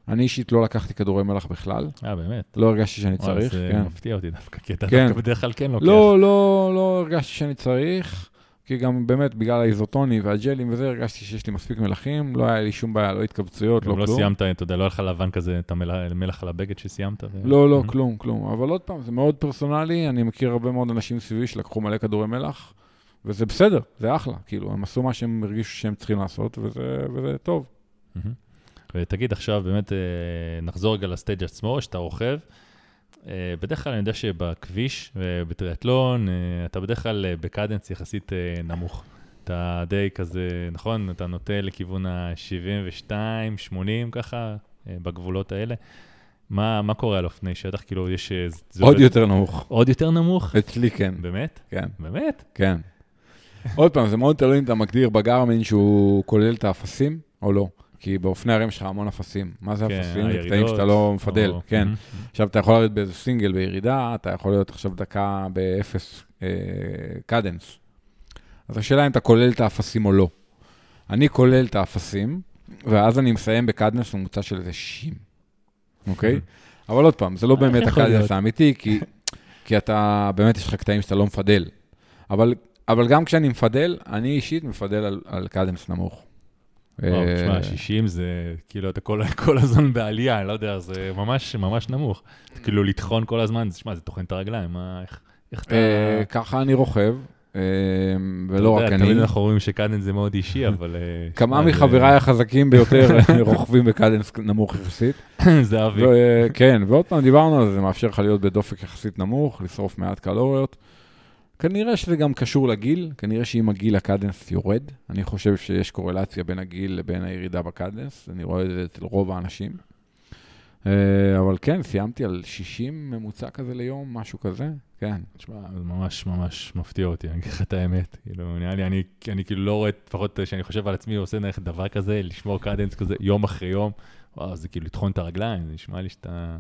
אני אישית לא לקחתי כדורי מלח בכלל, אה, באמת? לא הרגשתי שאני צריך, זה כן. מפתיע אותי דווקא, כי אתה כן. דווקא בדרך כלל כן לוקח. לא, לא, לא הרגשתי שאני צריך, כי גם באמת בגלל האיזוטוני והג'לים וזה, הרגשתי שיש לי מספיק מלחים, לא היה לי שום בעיה, לא התכווצויות, לא לא כלום. סיימת, אתה יודע, לא היה לך לבן כזה, את המלח מלח על הבגד שסיימת? לא, לא, Mhm. כלום, כלום. אבל עוד פעם, זה מאוד פרסונלי, אני מכיר הרבה מאוד אנשים סביבי שלקחו מלא כדורי מלח, וזה בסדר, זה אחלה. כאילו, הם עשו מה שהם הרגישו שהם צריכים לעשות, וזה, וזה טוב. מהמם. ותגיד, עכשיו באמת אה, נחזור רגע לסטייג' עצמו, שאתה רוכב. אה, בדרך כלל אני יודע שבכביש אה, אתה בדרך כלל בקדנס יחסית נמוך. אתה די כזה, נכון? אתה נוטה לכיוון ה-72, 80 ככה, בגבולות האלה. מה, מה קורה על אופני שטח? כאילו, יש... עוד יותר נמוך. עוד יותר נמוך? אצלי כן, באמת? כן, באמת? כן. עוד פעם, זה מאוד תלוי אם אתה מגדיר בגרמין שהוא כולל את האפסים או לא. כי באופני הרים יש לך המון אפסים. מה זה כן, אפסים? זה קטעים שאתה לא מפדל, כן. מהמם. עכשיו, אתה יכול לרדת באיזה סינגל בירידה, אתה יכול להיות עכשיו דקה באפס אה, cadence. אז השאלה אם אתה כולל את האפסים או לא. אני כולל את האפסים, ואז אני מסיים ב cadence ממוצע של איזה 60, אוקיי? אבל עוד פעם, זה לא באמת הקדנס? האמיתי, כי, כי אתה, באמת יש לך קטעים שאתה לא מפדל. אבל, אבל גם כשאני מפדל, אני אישית מפדל על, על קדנס נמוך. וואו, אה, תשמע, 60 זה כאילו, אתה כל, כל הזמן בעלייה, אני לא יודע, זה ממש ממש נמוך. כאילו, לטחון כל הזמן, תשמע, זה טוחן את הרגליים, מה, איך, איך אתה... אה, ככה אני רוכב, אה, ולא רק אני. תמיד אנחנו אומרים שקדנס זה מאוד אישי, אבל... כמה מחבריי החזקים ביותר רוכבים בקדנס נמוך יחסית. זה אבי. כן, ועוד פעם דיברנו על זה, זה מאפשר לך להיות בדופק יחסית נמוך, לשרוף מעט קלוריות. כנראה שזה גם קשור לגיל, כנראה שעם הגיל הקדנס יורד. אני חושב שיש קורלציה בין הגיל לבין הירידה בקדנס, אני רואה את זה אצל רוב האנשים. אה, אבל כן, סיימתי על 60 ממוצע כזה ליום, משהו כזה, כן. תשמע, זה ממש ממש מפתיע אותי, אני אגיד לך את האמת. כאילו, נראה לי, אני, אני כאילו לא רואה, לפחות כשאני חושב על עצמי, עושה נניח דבר כזה, לשמור קדנס כזה יום אחרי יום, וואו, זה כאילו לטחון את הרגליים, זה נשמע לי שאתה...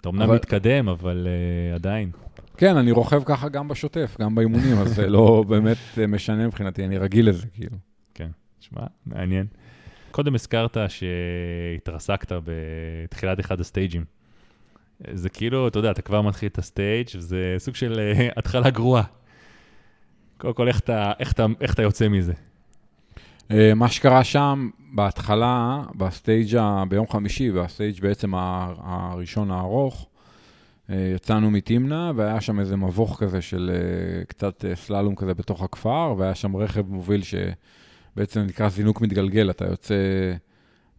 אתה אמנם אבל- מתקדם, אבל uh, עדיין. כן, אני רוכב ככה גם בשוטף, גם באימונים, אז זה לא באמת אה, משנה מבחינתי, אני רגיל לזה, כאילו. תשמע, מעניין. קודם הזכרת שהתרסקת בתחילת אחד הסטייג'ים. זה כאילו, אתה יודע, אתה כבר מתחיל את הסטייג' וזה סוג של אה, התחלה גרועה. קודם כל, איך אתה, איך אתה, איך אתה יוצא מזה? אה, מה שקרה שם בהתחלה, ב stage ה- ביום חמישי, וה stage בעצם הראשון הארוך, אה, יצאנו מתמנע, והיה שם איזה מבוך כזה של אה, קצת סללום כזה בתוך הכפר, והיה שם רכב מוביל שבעצם נקרא זינוק מתגלגל, אתה יוצא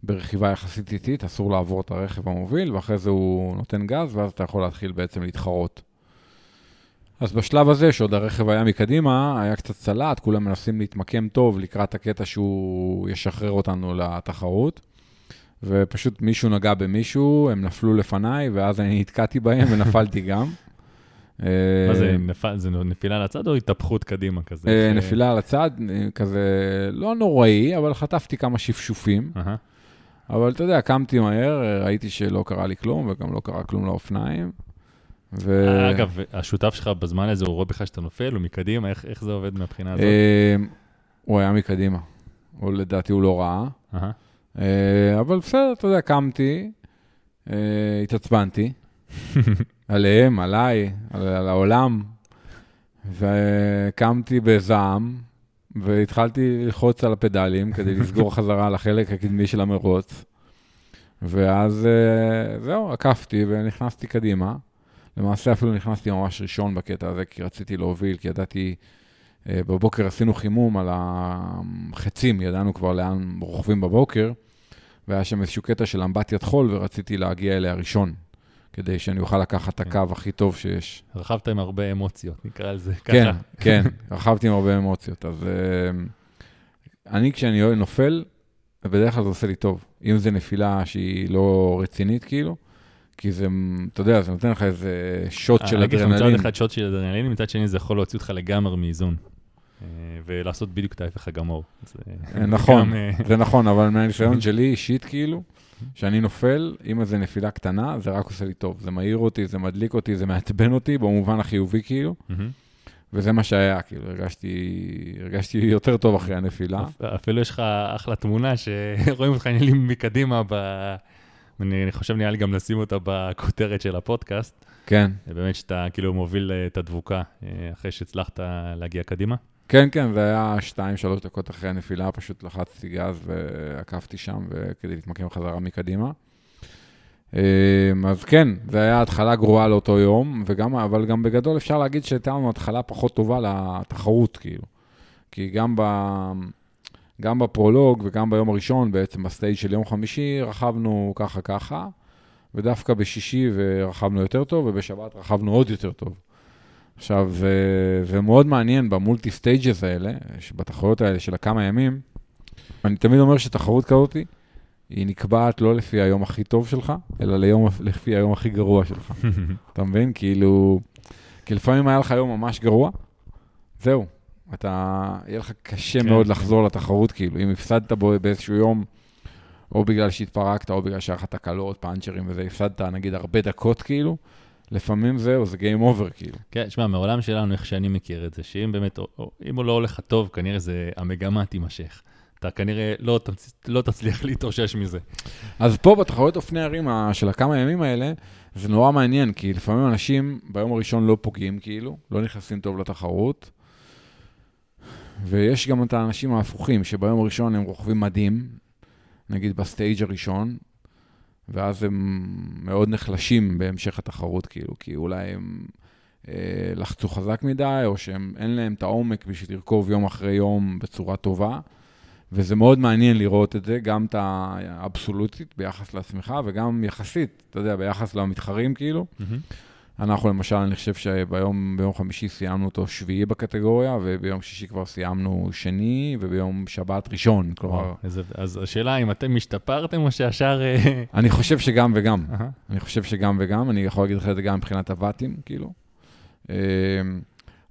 ברכיבה יחסית איטית, אסור לעבור את הרכב המוביל, ואחרי זה הוא נותן גז, ואז אתה יכול להתחיל בעצם להתחרות. אז בשלב הזה, שעוד הרכב היה מקדימה, היה קצת צלט, כולם מנסים להתמקם טוב לקראת הקטע שהוא ישחרר אותנו לתחרות. ופשוט מישהו נגע במישהו, הם נפלו לפניי, ואז אני נתקעתי בהם ונפלתי גם. מה זה, אה, נפל, זה נפילה לצד או התהפכות קדימה כזה? אה, נפילה אה, כזה לא נוראי, אבל חטפתי כמה שפשופים. אבל אתה יודע, קמתי מהר, ראיתי שלא קרה לי כלום, וגם לא קרה כלום לאופניים. ו... אגב, השותף שלך בזמן הזה, הוא רואה בכלל שאתה נופל, הוא מקדימה, איך, איך זה עובד מהבחינה הזאת? אה, הוא היה מקדימה. הוא, לדעתי הוא לא ראה. אה, אבל בסדר, אתה יודע, קמתי, אה, התעצבנתי, עליהם, עליי, על, על העולם, וקמתי בזעם, והתחלתי ללחוץ על הפדלים כדי לסגור חזרה על החלק הקדמי של המרוץ, ואז אה, זהו, עקפתי ונכנסתי קדימה. למעשה אפילו נכנסתי ממש ראשון בקטע הזה, כי רציתי להוביל, כי ידעתי, אה, בבוקר עשינו חימום על החצים, ידענו כבר לאן רוכבים בבוקר, והיה שם איזשהו קטע של אמבטיית חול, ורציתי להגיע אליה ראשון, כדי שאני אוכל לקחת את כן. הקו הכי טוב שיש. רכבת עם הרבה אמוציות, נקרא לזה ככה. כן, כן, רכבתי עם הרבה אמוציות. אז אה, אני, כשאני נופל, בדרך כלל זה עושה לי טוב. אם זו נפילה שהיא לא רצינית, כאילו, כי זה, אתה יודע, זה נותן לך איזה שוט של אני אגיד לך, אדרנלין. מצד אחד שוט של אדרנלין, מצד שני זה יכול להוציא אותך לגמרי מאיזון. אה, ולעשות בדיוק את ההפך הגמור. אה, נכון, אה, זה נכון, אבל מהניסיון שלי אישית, כאילו, שאני נופל, עם איזו נפילה קטנה, זה רק עושה לי טוב. זה מעיר אותי, זה מדליק אותי, זה מעצבן אותי, במובן החיובי, כאילו. וזה מה שהיה, כאילו, הרגשתי, הרגשתי יותר טוב אחרי הנפילה. אפ- אפילו יש לך אחלה תמונה שרואים אותך נעלים מקדימה ב... אני אני חושב נראה לי גם לשים אותה בכותרת של הפודקאסט. כן, באמת שאתה כאילו מוביל אה, את הדבוקה אה, אחרי שהצלחת להגיע קדימה. כן, כן, זה היה שתיים, שלוש דקות אחרי הנפילה, פשוט לחצתי גז ועקפתי שם, כדי להתמקם חזרה מקדימה. אז כן, זה היה התחלה גרועה לאותו יום, וגם, אבל גם בגדול אפשר להגיד שהייתה לנו התחלה פחות טובה לתחרות, כאילו. כי גם, ב, גם בפרולוג וגם ביום הראשון, בעצם ב stage של יום חמישי, רכבנו ככה ככה, ודווקא בשישי רכבנו יותר טוב, ובשבת רכבנו עוד יותר טוב. עכשיו, זה, זה מאוד מעניין ב multi stages האלה, בתחרויות האלה של הכמה ימים. אני תמיד אומר שתחרות כזאת, היא נקבעת לא לפי היום הכי טוב שלך, אלא ליום, לפי היום הכי גרוע שלך. אתה מבין? כאילו, כי לפעמים היה לך יום ממש גרוע, זהו. אתה, יהיה לך קשה כן, מאוד כן. לחזור לתחרות, כאילו, אם הפסדת בו באיזשהו יום, או בגלל שהתפרקת, או בגלל שהיה לך תקלות, פאנצ'רים וזה, הפסדת נגיד הרבה דקות, כאילו, לפעמים זהו, זה גיים אובר, כאילו. כן, שמע, מעולם שלנו, איך שאני מכיר את זה, שאם באמת, או- או- אם הוא לא הולך לך טוב, כנראה זה, המגמה תימשך. אתה כנראה לא, תצ... לא תצליח להתאושש מזה. אז פה בתחרויות אופני ערים של הכמה ימים האלה, זה נורא מעניין, כי לפעמים אנשים ביום הראשון לא פוגעים, כאילו, לא נכנסים טוב לתחרות, ויש גם את האנשים ההפוכים, שביום הראשון הם רוכבים מדהים, נגיד ב stage הראשון, ואז הם מאוד נחלשים בהמשך התחרות, כאילו, כי אולי הם אה, לחצו חזק מדי, או שאין להם את העומק בשביל לרכוב יום אחרי יום בצורה טובה. וזה מאוד מעניין לראות את זה, גם את האבסולוטית ביחס לעצמך, וגם יחסית, אתה יודע, ביחס למתחרים, כאילו. אנחנו למשל, אני חושב שביום ביום חמישי סיימנו אותו שביעי בקטגוריה, וביום שישי כבר סיימנו שני, וביום שבת ראשון. כלומר, איזה- אז השאלה אם אתם השתפרתם או שהשאר... אה, אני חושב שגם וגם. אהה. אני חושב שגם וגם, אני יכול להגיד לך את זה גם מבחינת הוואטים, כאילו. אמ,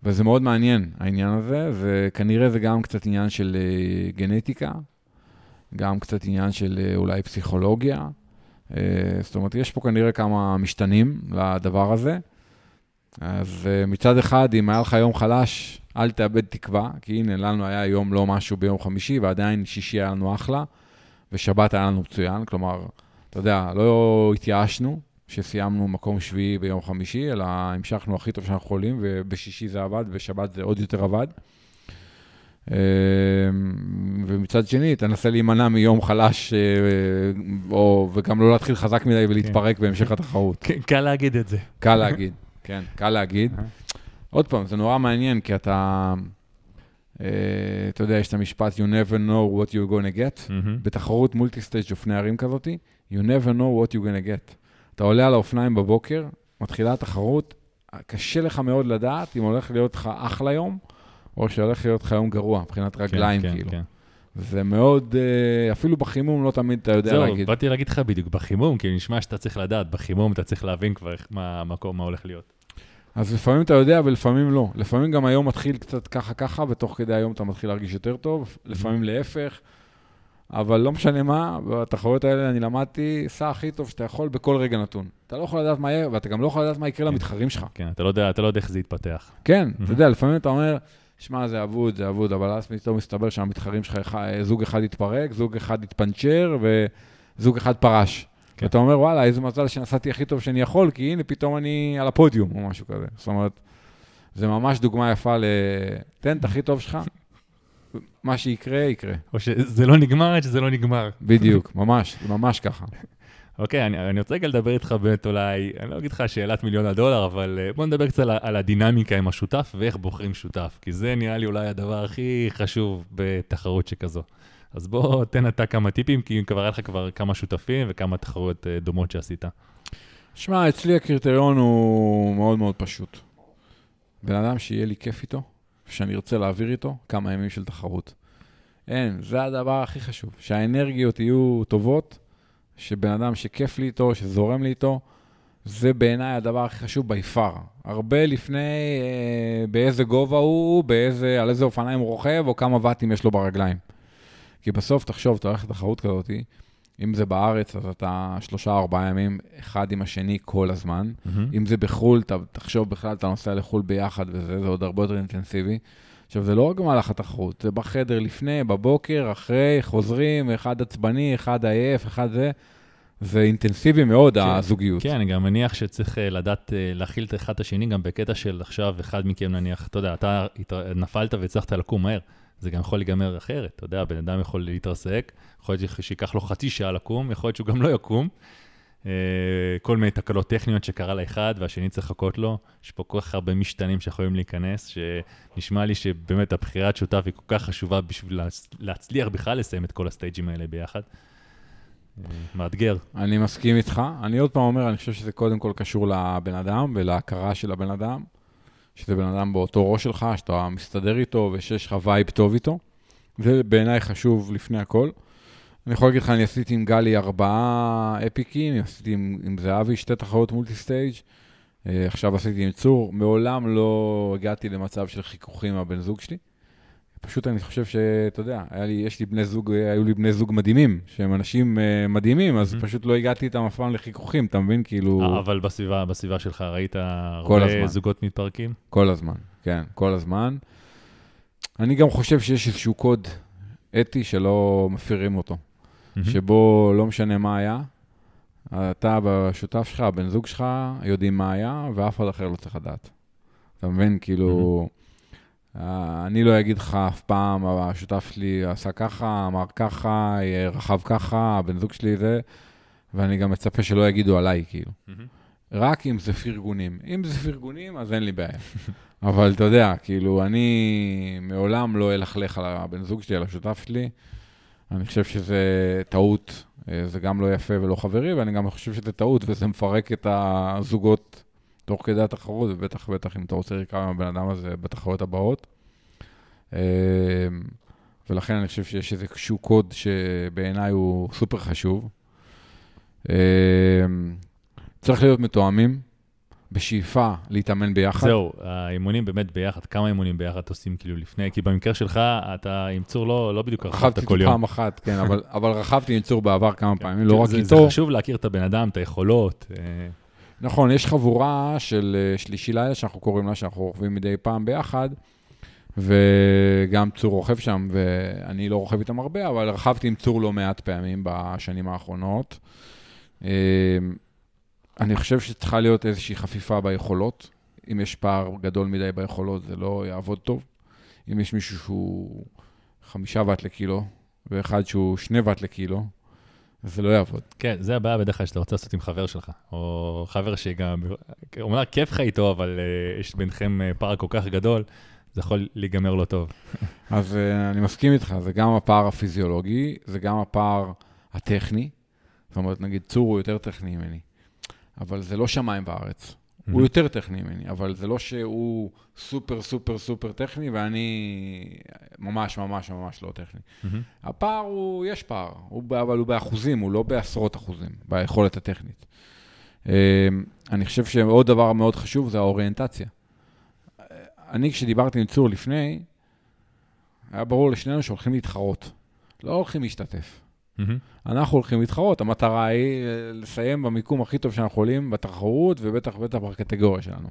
וזה מאוד מעניין, העניין הזה, וכנראה זה גם קצת עניין של אה, גנטיקה, גם קצת עניין של אה, אולי פסיכולוגיה. אה, זאת אומרת, יש פה כנראה כמה משתנים לדבר הזה. אז אה, מצד אחד, אם היה לך יום חלש, אל תאבד תקווה, כי הנה, לנו היה יום לא משהו ביום חמישי, ועדיין שישי היה לנו אחלה, ושבת היה לנו מצוין. כלומר, אתה יודע, לא התייאשנו שסיימנו מקום שביעי ביום חמישי, אלא המשכנו הכי טוב שאנחנו יכולים, ובשישי זה עבד, ובשבת זה עוד יותר עבד. אה, ומצד שני, תנסה להימנע מיום חלש, אה, או, וגם לא להתחיל חזק מדי ולהתפרק בהמשך התחרות. כן, קל להגיד את זה. קל להגיד, כן, קל להגיד. עוד פעם, זה נורא מעניין, כי אתה, אה, אתה יודע, יש את המשפט, you never know what you're gonna get. מהמם. בתחרות מולטי סטייג' אופני ערים כזאתי, you never know what you're gonna get. אתה עולה על האופניים בבוקר, מתחילה התחרות, קשה לך מאוד לדעת אם הולך להיות לך אחלה יום, או שהולך להיות לך יום גרוע, מבחינת רגליים, כן, כאילו. כן. זה מאוד, אה, אפילו בחימום לא תמיד אתה יודע זהו, להגיד. באתי להגיד לך בדיוק, בחימום, כי נשמע שאתה צריך לדעת, בחימום אתה צריך להבין כבר מה המקום, מה הולך להיות. אז לפעמים אתה יודע ולפעמים לא. לפעמים גם היום מתחיל קצת ככה ככה, ותוך כדי היום אתה מתחיל להרגיש יותר טוב, לפעמים להפך. אבל לא משנה מה, בתחרויות האלה אני למדתי, סע הכי טוב שאתה יכול בכל רגע נתון. אתה לא יכול לדעת מה יהיה, ואתה גם לא יכול לדעת מה יקרה למתחרים שלך. כן, אתה לא יודע, אתה לא יודע איך זה יתפתח. כן, Mhm. אתה יודע, לפעמים אתה אומר, שמע, זה אבוד, זה אבוד, אבל אז פתאום מסתבר שהמתחרים שלך, זוג אחד התפרק, זוג אחד התפנצ'ר, וזוג אחד פרש. כן. ואתה אומר, וואלה, איזה מזל שנסעתי הכי טוב שאני יכול, כי הנה, פתאום אני על הפודיום, או משהו כזה. זאת אומרת, זה ממש דוגמה יפה ל... תן את הכי טוב שלך, מה שיקרה, יקרה. או שזה לא נגמר עד שזה לא נגמר. בדיוק, ממש, ממש ככה. אוקיי, אני, אני רוצה רגע לדבר איתך באמת אולי, אני לא אגיד לך שאלת מיליון הדולר, אבל אה, בוא נדבר קצת על, על הדינמיקה עם השותף ואיך בוחרים שותף, כי זה נראה לי אולי הדבר הכי חשוב בתחרות שכזו. אז בוא תן אתה כמה טיפים, כי כבר היה לך כבר כמה שותפים וכמה תחרויות אה, דומות שעשית. שמע, אצלי הקריטריון הוא מאוד מאוד פשוט. בן אדם שיהיה לי כיף איתו, שאני ארצה להעביר איתו כמה ימים של תחרות. אין, זה הדבר הכי חשוב. שהאנרגיות יהיו טובות, שבן אדם שכיף לי איתו, שזורם לי איתו, זה בעיניי הדבר הכי חשוב בי פאר. הרבה לפני אה, באיזה גובה הוא, באיזה, על איזה אופניים הוא רוכב, או כמה ואטים יש לו ברגליים. כי בסוף, תחשוב, אתה הולך לתחרות כזאת, אם זה בארץ, אז אתה שלושה, ארבעה ימים, אחד עם השני כל הזמן. אם זה בחו"ל, אתה תחשוב בכלל, אתה נוסע לחו"ל ביחד וזה, זה עוד הרבה יותר אינטנסיבי. עכשיו, זה לא רק במהלך התחרות, זה בחדר לפני, בבוקר, אחרי, חוזרים, אחד עצבני, אחד עייף, אחד זה. זה אינטנסיבי מאוד, כן, הזוגיות. כן, אני גם מניח שצריך אה, לדעת אה, להכיל את אחד את השני, גם בקטע של עכשיו אחד מכם נניח, אתה יודע, אתה הת- נפלת והצלחת לקום מהר. זה גם יכול להיגמר אחרת, אתה יודע, בן אדם יכול להתרסק, יכול להיות שייקח לו חצי שעה לקום, יכול להיות שהוא גם לא יקום. אה, כל מיני תקלות טכניות שקרה לאחד והשני צריך לחכות לו. יש פה כל כך הרבה משתנים שיכולים להיכנס, שנשמע לי שבאמת הבחירת שותף היא כל כך חשובה בשביל להצ- להצליח בכלל לסיים את כל הסטייג'ים האלה ביחד. אה, מאתגר. אני מסכים איתך. אני עוד פעם אומר, אני חושב שזה קודם כל קשור לבן אדם ולהכרה של הבן אדם, שזה בן אדם באותו ראש שלך, שאתה מסתדר איתו ושיש לך vibe טוב איתו. זה בעיניי חשוב לפני הכל. אני יכול להגיד לך, אני עשיתי עם גלי ארבעה אפיקים, עשיתי עם, עם זהבי שתי תחרות multi stage, אה, עכשיו עשיתי עם צור. מעולם לא הגעתי למצב של חיכוכים עם הבן זוג שלי. פשוט אני חושב שאתה יודע, היה לי, יש לי בני זוג, היו לי בני זוג מדהימים, שהם אנשים uh, מדהימים, אז Mhm. פשוט לא הגעתי איתם אף פעם לחיכוכים, אתה מבין? כאילו, אה, אבל בסביבה, בסביבה שלך ראית כל הרבה הזמן. זוגות מתפרקים? כל הזמן, כן, כל הזמן. אני גם חושב שיש איזשהו קוד אתי שלא מפירים אותו, שבו לא משנה מה היה, אתה והשותף שלך, הבן זוג שלך, יודעים מה היה, ואף אחד אחר לא צריך לדעת. אתה מבין? כאילו, אה, אני לא אגיד לך אף פעם, השותף שלי עשה ככה, אמר ככה, אה, רכב ככה, הבן זוג שלי זה, ואני גם מצפה שלא יגידו עליי, כאילו. רק אם זה פרגונים. אם זה פרגונים, אז אין לי בעיה. אבל אתה יודע, כאילו, אני מעולם לא אלכלך על הבן זוג שלי, על השותף שלי. אני חושב שזה טעות, אה, זה גם לא יפה ולא חברי, ואני גם חושב שזה טעות, וזה מפרק את הזוגות תוך כדי התחרות, ובטח ובטח אם אתה רוצה לקרוא עם הבן אדם הזה בתחרויות הבאות. אה, ולכן אני חושב שיש איזשהו קוד שבעיניי הוא סופר חשוב. אה, צריך להיות מתואמים, בשאיפה להתאמן ביחד. זהו, האימונים באמת ביחד, כמה אימונים ביחד עושים כאילו לפני? כי במקרה שלך, אתה עם צור לא, לא בדיוק רכבת רכבתי כל יום. פעם אחת, כן, אבל, אבל רכבתי עם צור בעבר כמה פעמים, לא כן, רק זה, איתו. זה חשוב להכיר את הבן אדם, את היכולות. אה, נכון, יש חבורה של אה, שלישי לילה, שאנחנו קוראים לה, שאנחנו רוכבים מדי פעם ביחד, וגם צור רוכב שם, ואני לא רוכב איתם הרבה, אבל רכבתי עם צור לא מעט פעמים בשנים האחרונות. אה, אני חושב שצריכה להיות איזושהי חפיפה ביכולות. אם יש פער גדול מדי ביכולות, זה לא יעבוד טוב. אם יש מישהו שהוא חמישה ואט לקילו, ואחד שהוא שני ואט לקילו, זה לא יעבוד. כן, זה הבעיה בדרך כלל שאתה רוצה לעשות עם חבר שלך, או חבר שגם, אומנם כיף לך איתו, אבל uh, יש ביניכם uh, פער כל כך גדול, זה יכול להיגמר לא טוב. אז uh, אני מסכים איתך, זה גם הפער הפיזיולוגי, זה גם הפער הטכני. זאת אומרת, נגיד צור הוא יותר טכני ממני, אבל זה לא שמיים בארץ. הוא יותר טכני ממני, אבל זה לא שהוא סופר סופר סופר טכני, ואני ממש ממש ממש לא טכני. הפער הוא, יש פער, הוא, אבל הוא באחוזים, הוא לא בעשרות אחוזים, ביכולת הטכנית. אה, אני חושב שעוד דבר מאוד חשוב זה האוריינטציה. אני, כשדיברתי עם צור לפני, היה ברור לשנינו שהולכים להתחרות. לא הולכים להשתתף. מהמם. אנחנו הולכים להתחרות, המטרה היא אה, לסיים במיקום הכי טוב שאנחנו יכולים בתחרות, ובטח ובטח בקטגוריה שלנו.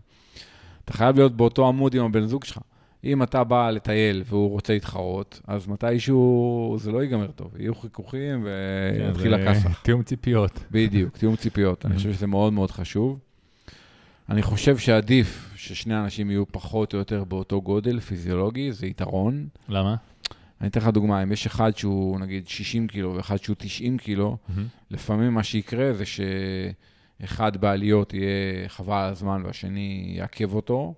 אתה חייב להיות באותו עמוד עם הבן זוג שלך. אם אתה בא לטייל והוא רוצה להתחרות, אז מתישהו זה לא ייגמר טוב. יהיו חיכוכים כן, ויתחיל זה הכסח. תיאום ציפיות. בדיוק, תיאום ציפיות. אני Mhm. חושב שזה מאוד מאוד חשוב. אני חושב שעדיף ששני אנשים יהיו פחות או יותר באותו גודל פיזיולוגי, זה יתרון. למה? אני אתן לך דוגמה, אם יש אחד שהוא נגיד 60 קילו ואחד שהוא 90 קילו, מהמם. לפעמים מה שיקרה זה שאחד בעליות יהיה חבל על הזמן והשני יעכב אותו,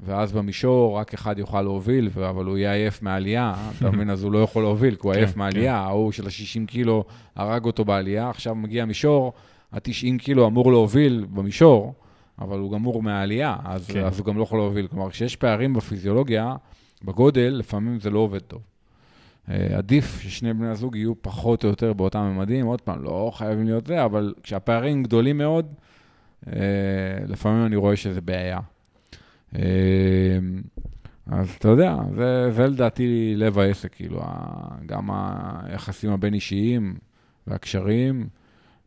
ואז במישור רק אחד יוכל להוביל, אבל הוא יהיה עייף מהעלייה, אתה מבין? אז הוא לא יכול להוביל, כי הוא כן, עייף כן. מהעלייה, ההוא של ה-60 קילו הרג אותו בעלייה, עכשיו מגיע מישור, ה-90 קילו אמור להוביל במישור, אבל הוא גמור מהעלייה, אז, כן. אז הוא גם לא יכול להוביל. כלומר, כשיש פערים בפיזיולוגיה, בגודל, לפעמים זה לא עובד טוב. אה, עדיף ששני בני הזוג יהיו פחות או יותר באותם ממדים, עוד פעם, לא חייבים להיות זה, אבל כשהפערים גדולים מאוד, אה, לפעמים אני רואה שזה בעיה. אה, אז אתה יודע, זה, זה לדעתי לב העסק, כאילו, גם היחסים הבין-אישיים והקשרים,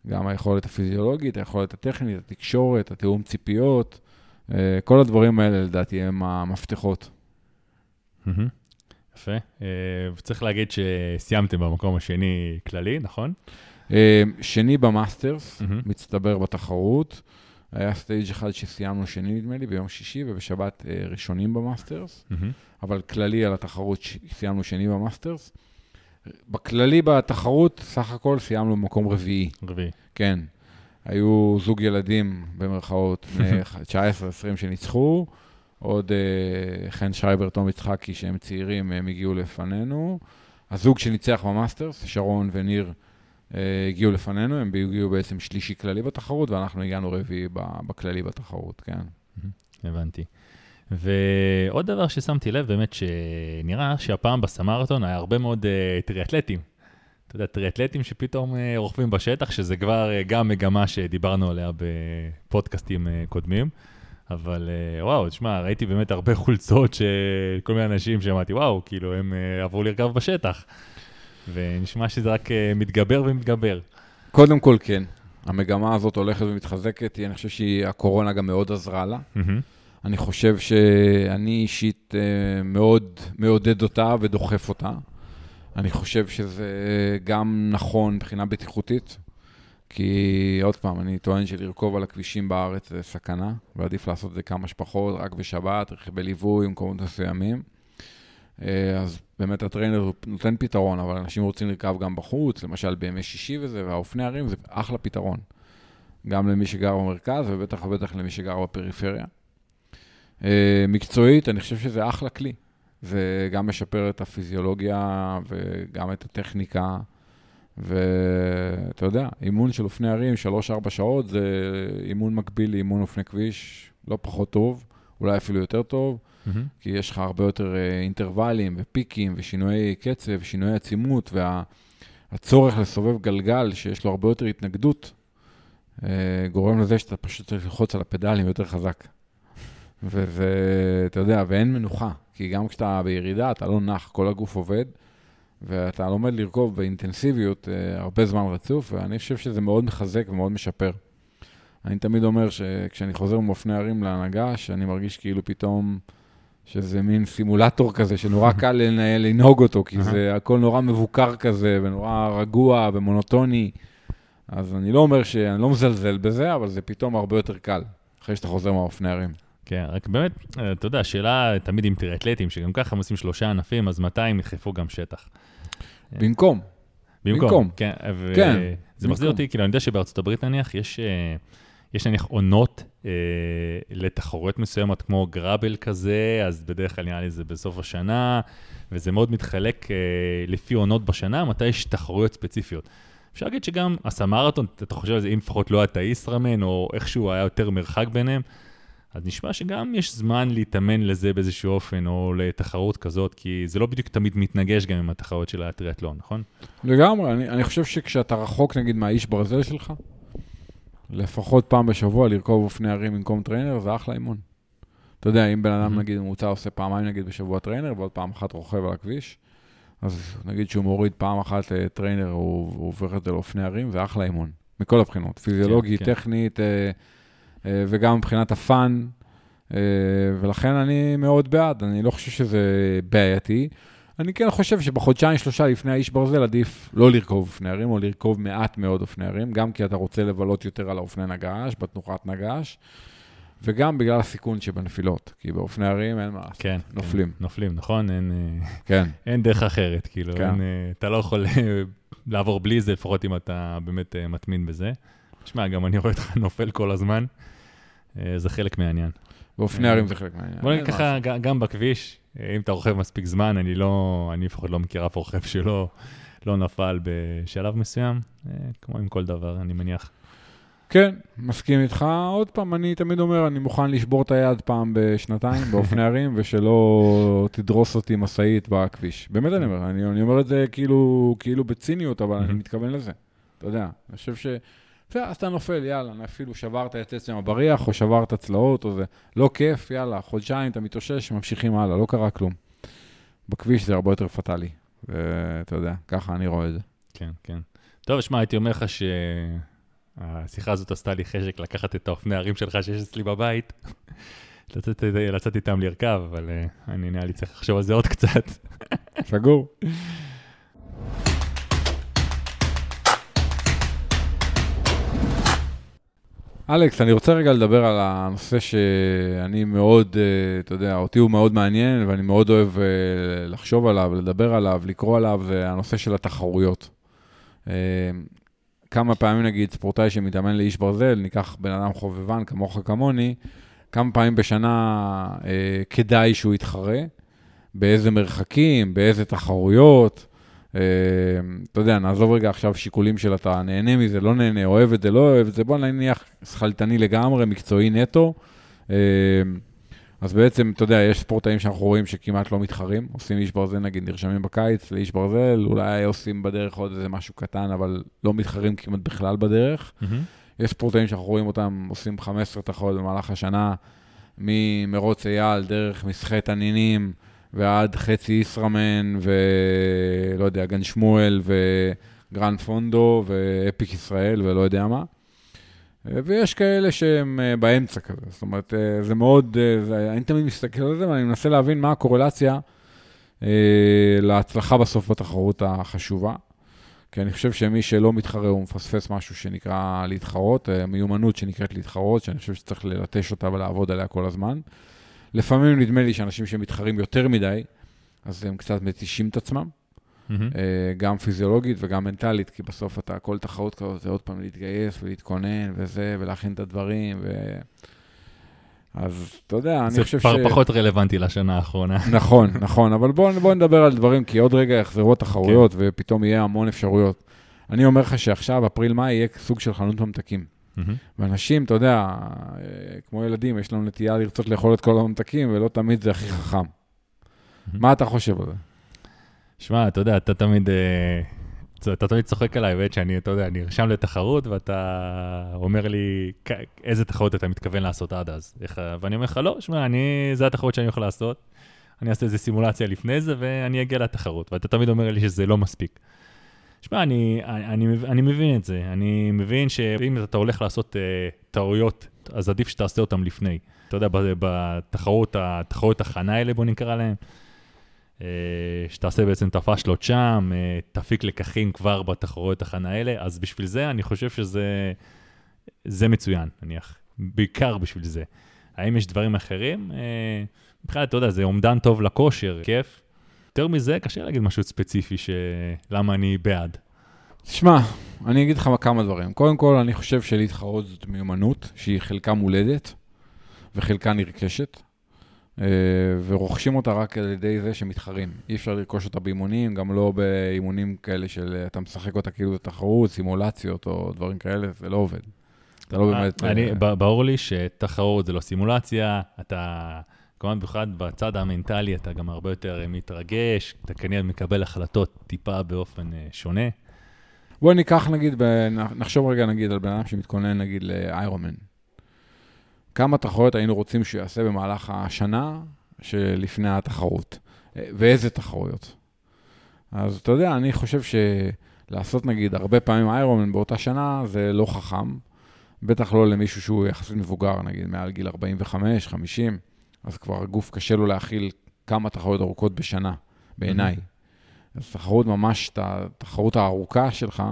גם היכולת הפיזיולוגית, היכולת הטכנית, התקשורת, התיאום ציפיות, כל הדברים האלה לדעתי הם המפתחות. מהמם. יפה. אה, וצריך להגיד שסיימתם במקום השני כללי, נכון? אה, שני במאסטרס. מצטבר בתחרות. היה stage אחד שסיימנו שני, נדמה לי, ביום שישי, ובשבת אה, ראשונים במאסטרס. אבל כללי על התחרות סיימנו שני במאסטרס. בכללי בתחרות, סך הכל סיימנו במקום רביעי, רביעי. כן. היו זוג ילדים, במרכאות, בני 19-20 שניצחו, עוד אה, חן שרייבר, תום יצחקי, שהם צעירים, הם הגיעו לפנינו. הזוג שניצח במאסטרס, שרון וניר, אה, הגיעו לפנינו, הם הגיעו בעצם שלישי כללי בתחרות, ואנחנו הגענו רביעי בכללי בתחרות, כן. הבנתי. ועוד דבר ששמתי לב, באמת שנראה שהפעם בסמרתון היה הרבה מאוד uh, טריאטלטים. אתה יודע, טריאטלטים שפתאום uh, רוכבים בשטח, שזה כבר uh, גם מגמה שדיברנו עליה בפודקאסטים uh, קודמים. אבל uh, וואו, תשמע, ראיתי באמת הרבה חולצות של כל מיני אנשים שאמרתי, וואו, כאילו, הם uh, עברו לרכב בשטח. ונשמע שזה רק uh, מתגבר ומתגבר. קודם כל, כן. המגמה הזאת הולכת ומתחזקת, אני חושב שהקורונה גם מאוד עזרה לה. מהמם. אני חושב שאני אישית אה, מאוד מעודד אותה ודוחף אותה. אני חושב שזה גם נכון מבחינה בטיחותית, כי עוד פעם, אני טוען שלרכוב על הכבישים בארץ זה סכנה, ועדיף לעשות את זה כמה שפחות, רק בשבת, רכיבי ליווי, במקומות מסוימים. אה, אז באמת הטריינר נותן פתרון, אבל אנשים רוצים לרכב גם בחוץ, למשל בימי שישי וזה, והאופני הרים זה אחלה פתרון. גם למי שגר במרכז, ובטח ובטח למי שגר בפריפריה. אה, מקצועית, אני חושב שזה אחלה כלי. זה גם משפר את הפיזיולוגיה וגם את הטכניקה. ואתה יודע, אימון של אופני הרים, 3-4 שעות, זה אימון מקביל לאימון אופני כביש לא פחות טוב, אולי אפילו יותר טוב, מהמם. כי יש לך הרבה יותר אה, אינטרוולים ופיקים ושינויי קצב ושינויי עצימות, והצורך לסובב גלגל שיש לו הרבה יותר התנגדות, אה, גורם לזה שאתה פשוט צריך ללחוץ על הפדלים יותר חזק. וזה, אתה יודע, ואין מנוחה, כי גם כשאתה בירידה, אתה לא נח, כל הגוף עובד, ואתה לומד לרכוב באינטנסיביות אה, הרבה זמן רצוף, ואני חושב שזה מאוד מחזק ומאוד משפר. אני תמיד אומר שכשאני חוזר מאופני הרים להנהגה, שאני מרגיש כאילו פתאום שזה מין סימולטור כזה, שנורא קל לנהל, לנהוג אותו, כי זה הכל נורא מבוקר כזה, ונורא רגוע ומונוטוני. אז אני לא אומר שאני לא מזלזל בזה, אבל זה פתאום הרבה יותר קל, אחרי שאתה חוזר מהאופני הרים. כן, רק באמת, אה, אתה יודע, השאלה תמיד עם טריאטלטים, שגם ככה הם עושים שלושה ענפים, אז מתי הם ידחפו גם שטח? במקום. במקום. כן, ו- כן, זה מחזיר במקום. אותי, כאילו, אני יודע שבארצות הברית נניח, יש, אה, יש נניח עונות אה, לתחרויות מסוימות, כמו גראבל כזה, אז בדרך כלל נראה לי זה בסוף השנה, וזה מאוד מתחלק אה, לפי עונות בשנה, מתי יש תחרויות ספציפיות. אפשר להגיד שגם הסמרתון, אתה חושב על זה, אם לפחות לא היה את הישראמן, או איכשהו היה יותר מרחק ביניהם, אז נשמע שגם יש זמן להתאמן לזה באיזשהו אופן, או לתחרות כזאת, כי זה לא בדיוק תמיד מתנגש גם עם התחרות של הטריאטלון, נכון? לגמרי, אני, אני חושב שכשאתה רחוק נגיד מהאיש ברזל שלך, לפחות פעם בשבוע לרכוב אופני הרים במקום trainer, זה אחלה אימון. אתה יודע, אם בן אדם. נגיד ממוצע עושה פעמיים נגיד בשבוע trainer, ועוד פעם אחת רוכב על הכביש, אז נגיד שהוא מוריד פעם אחת אה, trainer, הוא, הוא הופך את זה לאופני הרים, זה אחלה אימון, מכל הבחינות. פיזיולוגית, כן. טכנית, אה, אה, וגם מבחינת הפאן, אה, ולכן אני מאוד בעד, אני לא חושב שזה בעייתי. אני כן חושב שבחודשיים, שלושה לפני האיש ברזל, עדיף לא לרכוב אופני הרים, או לרכוב מעט מאוד אופני הרים, גם כי אתה רוצה לבלות יותר על האופני נג"ש, בתנוחת נג"ש, וגם בגלל הסיכון שבנפילות, כי באופני הרים אין מה לעשות, כן. נופלים. כן, נופלים, נכון? אין, אה, כן. אין דרך אחרת, כאילו, כן. אין, אה, אתה לא יכול אה, לעבור בלי זה, לפחות אם אתה באמת אה, מתמין בזה. תשמע, גם אני רואה אותך נופל כל הזמן, אה, זה חלק מהעניין. באופני אה, הרים זה חלק מהעניין. בוא נגיד ככה, גם בכביש, אה, אם אתה רוכב מספיק זמן, אני לא, אני לפחות לא מכיר אף רוכב שלא לא נפל בשלב מסוים, אה, כמו עם כל דבר, אני מניח. כן, מסכים איתך. עוד פעם, אני תמיד אומר, אני מוכן לשבור את היד פעם בשנתיים באופני הרים, ושלא תדרוס אותי משאית בכביש. באמת אני אומר, אני, אני אומר את זה כאילו, כאילו בציניות, אבל אני. מתכוון לזה. אתה יודע, אני חושב ש... בסדר, אז אתה נופל, יאללה, אפילו שברת את עצם הבריח, או שברת צלעות, או זה לא כיף, יאללה, חודשיים אתה מתאושש, ממשיכים הלאה, לא קרה כלום. בכביש זה הרבה יותר פטאלי, ואתה יודע, ככה אני רואה את זה. כן, כן. טוב, שמע, הייתי אומר לך שהשיחה הזאת עשתה לי חשק לקחת את האופני הרים שלך שיש אצלי בבית, לצאת, לצאת איתם לרכב, אבל אה, אני נראה לי צריך לחשוב על זה עוד קצת. סגור. אלכס, אני רוצה רגע לדבר על הנושא שאני מאוד, אה, אתה יודע, אותי הוא מאוד מעניין ואני מאוד אוהב אה, לחשוב עליו, לדבר עליו, לקרוא עליו, זה הנושא של התחרויות. אה, כמה פעמים נגיד ספורטאי שמתאמן לאיש ברזל, ניקח בן אדם חובבן כמוך כמוני, כמה פעמים בשנה כדאי שהוא יתחרה, באיזה מרחקים, באיזה תחרויות. אה, אתה יודע, נעזוב רגע עכשיו שיקולים של אתה נהנה מזה, לא נהנה, אוהב את זה, לא אוהב את זה, בוא נניח שכלתני לגמרי, מקצועי נטו. אה, אז בעצם, אתה יודע, יש ספורטאים שאנחנו רואים שכמעט לא מתחרים, עושים איש ברזל, נגיד, נרשמים בקיץ לאיש ברזל, אולי עושים בדרך עוד איזה משהו קטן, אבל לא מתחרים כמעט בכלל בדרך. יש ספורטאים שאנחנו רואים אותם עושים 15 תחרות במהלך השנה, ממרוץ אייל, דרך מסחי תנינים, ועד חצי ישראמן, ולא יודע, גן שמואל, וגרנד פונדו, ואפיק ישראל, ולא יודע מה. ויש כאלה שהם אה, באמצע כזה, זאת אומרת, אה, זה מאוד, אה, זה, אני תמיד מסתכל על זה, ואני מנסה להבין מה הקורלציה אה, להצלחה בסוף בתחרות החשובה. כי אני חושב שמי שלא מתחרה, הוא מפספס משהו שנקרא להתחרות, מיומנות שנקראת להתחרות, שאני חושב שצריך ללטש אותה ולעבוד עליה כל הזמן. לפעמים נדמה לי שאנשים שמתחרים יותר מדי, אז הם קצת מתישים את עצמם. אה, גם פיזיולוגית וגם מנטלית, כי בסוף אתה, כל תחרות כזאת זה עוד פעם להתגייס ולהתכונן וזה, ולהכין את הדברים, ו... אז אתה יודע, אני זה חושב ש... פר- פחות רלוונטי לשנה האחרונה. נכון, נכון, אבל בואו בוא נדבר על דברים, כי עוד רגע יחזרו התחרויות, ופתאום יהיה המון אפשרויות. אני אומר לך שעכשיו, אפריל-מאי, יהיה סוג של חנות ממתקים. ואנשים, אתה יודע, אה, כמו ילדים, יש לנו נטייה לרצות לאכול את כל הממתקים, ולא תמיד זה הכי חכם. מה אתה חושב על זה? שמע, אתה יודע, אתה תמיד, אה, אתה תמיד צוחק עליי, באמת שאני, אתה יודע, נרשם לתחרות, ואתה אומר לי, "כ- איזה תחרות אתה מתכוון לעשות עד אז? איך, ואני אומר לך, לא, שמע, אני, זה התחרות שאני הולך לעשות. אני אעשה איזה סימולציה לפני זה, ואני אגיע לתחרות. ואתה תמיד אומר לי שזה לא מספיק. שמע, אני, אני, אני, אני מבין את זה. אני מבין שאם אתה הולך לעשות אה, טעויות, אז עדיף שתעשה אותן לפני. אתה יודע, בתחרות, התחרות הכנה האלה, בוא נקרא להן, אה, שתעשה בעצם את הפאשלות שם, אה, תפיק לקחים כבר בתחרויות הכנה האלה, אז בשביל זה אני חושב שזה זה מצוין, נניח, בעיקר בשביל זה. האם יש דברים אחרים? מבחינת, אתה יודע, זה אומדן טוב לכושר, כיף. יותר מזה, קשה להגיד משהו ספציפי שלמה אני בעד. תשמע, אני אגיד לך כמה דברים. קודם כל, אני חושב שלהתחרות זאת מיומנות, שהיא חלקה מולדת וחלקה נרכשת, אה, ורוכשים אותה רק על ידי זה שמתחרים. אי אפשר לרכוש אותה באימונים, גם לא באימונים כאלה של אתה משחק אותה כאילו זה תחרות, סימולציות או דברים כאלה, זה לא עובד. אתה לא באמת... אני, אה, ברור לי שתחרות זה לא סימולציה, אתה, כמובן במיוחד בצד המנטלי, אתה גם הרבה יותר מתרגש, אתה כנראה מקבל החלטות טיפה באופן אה, שונה. בוא ניקח נגיד, נחשוב רגע נגיד על בן אדם שמתכונן נגיד לאיירומן. כמה תחרויות היינו רוצים שהוא יעשה במהלך השנה שלפני התחרות? אה, ואיזה תחרויות? אז אתה יודע, אני חושב שלעשות נגיד הרבה פעמים איירומן באותה שנה, זה לא חכם. בטח לא למישהו שהוא יחסית מבוגר, נגיד מעל גיל 45, 50, אז כבר הגוף קשה לו להכיל כמה תחרויות ארוכות בשנה, בעיניי. אז תחרות ממש, את התחרות הארוכה שלך,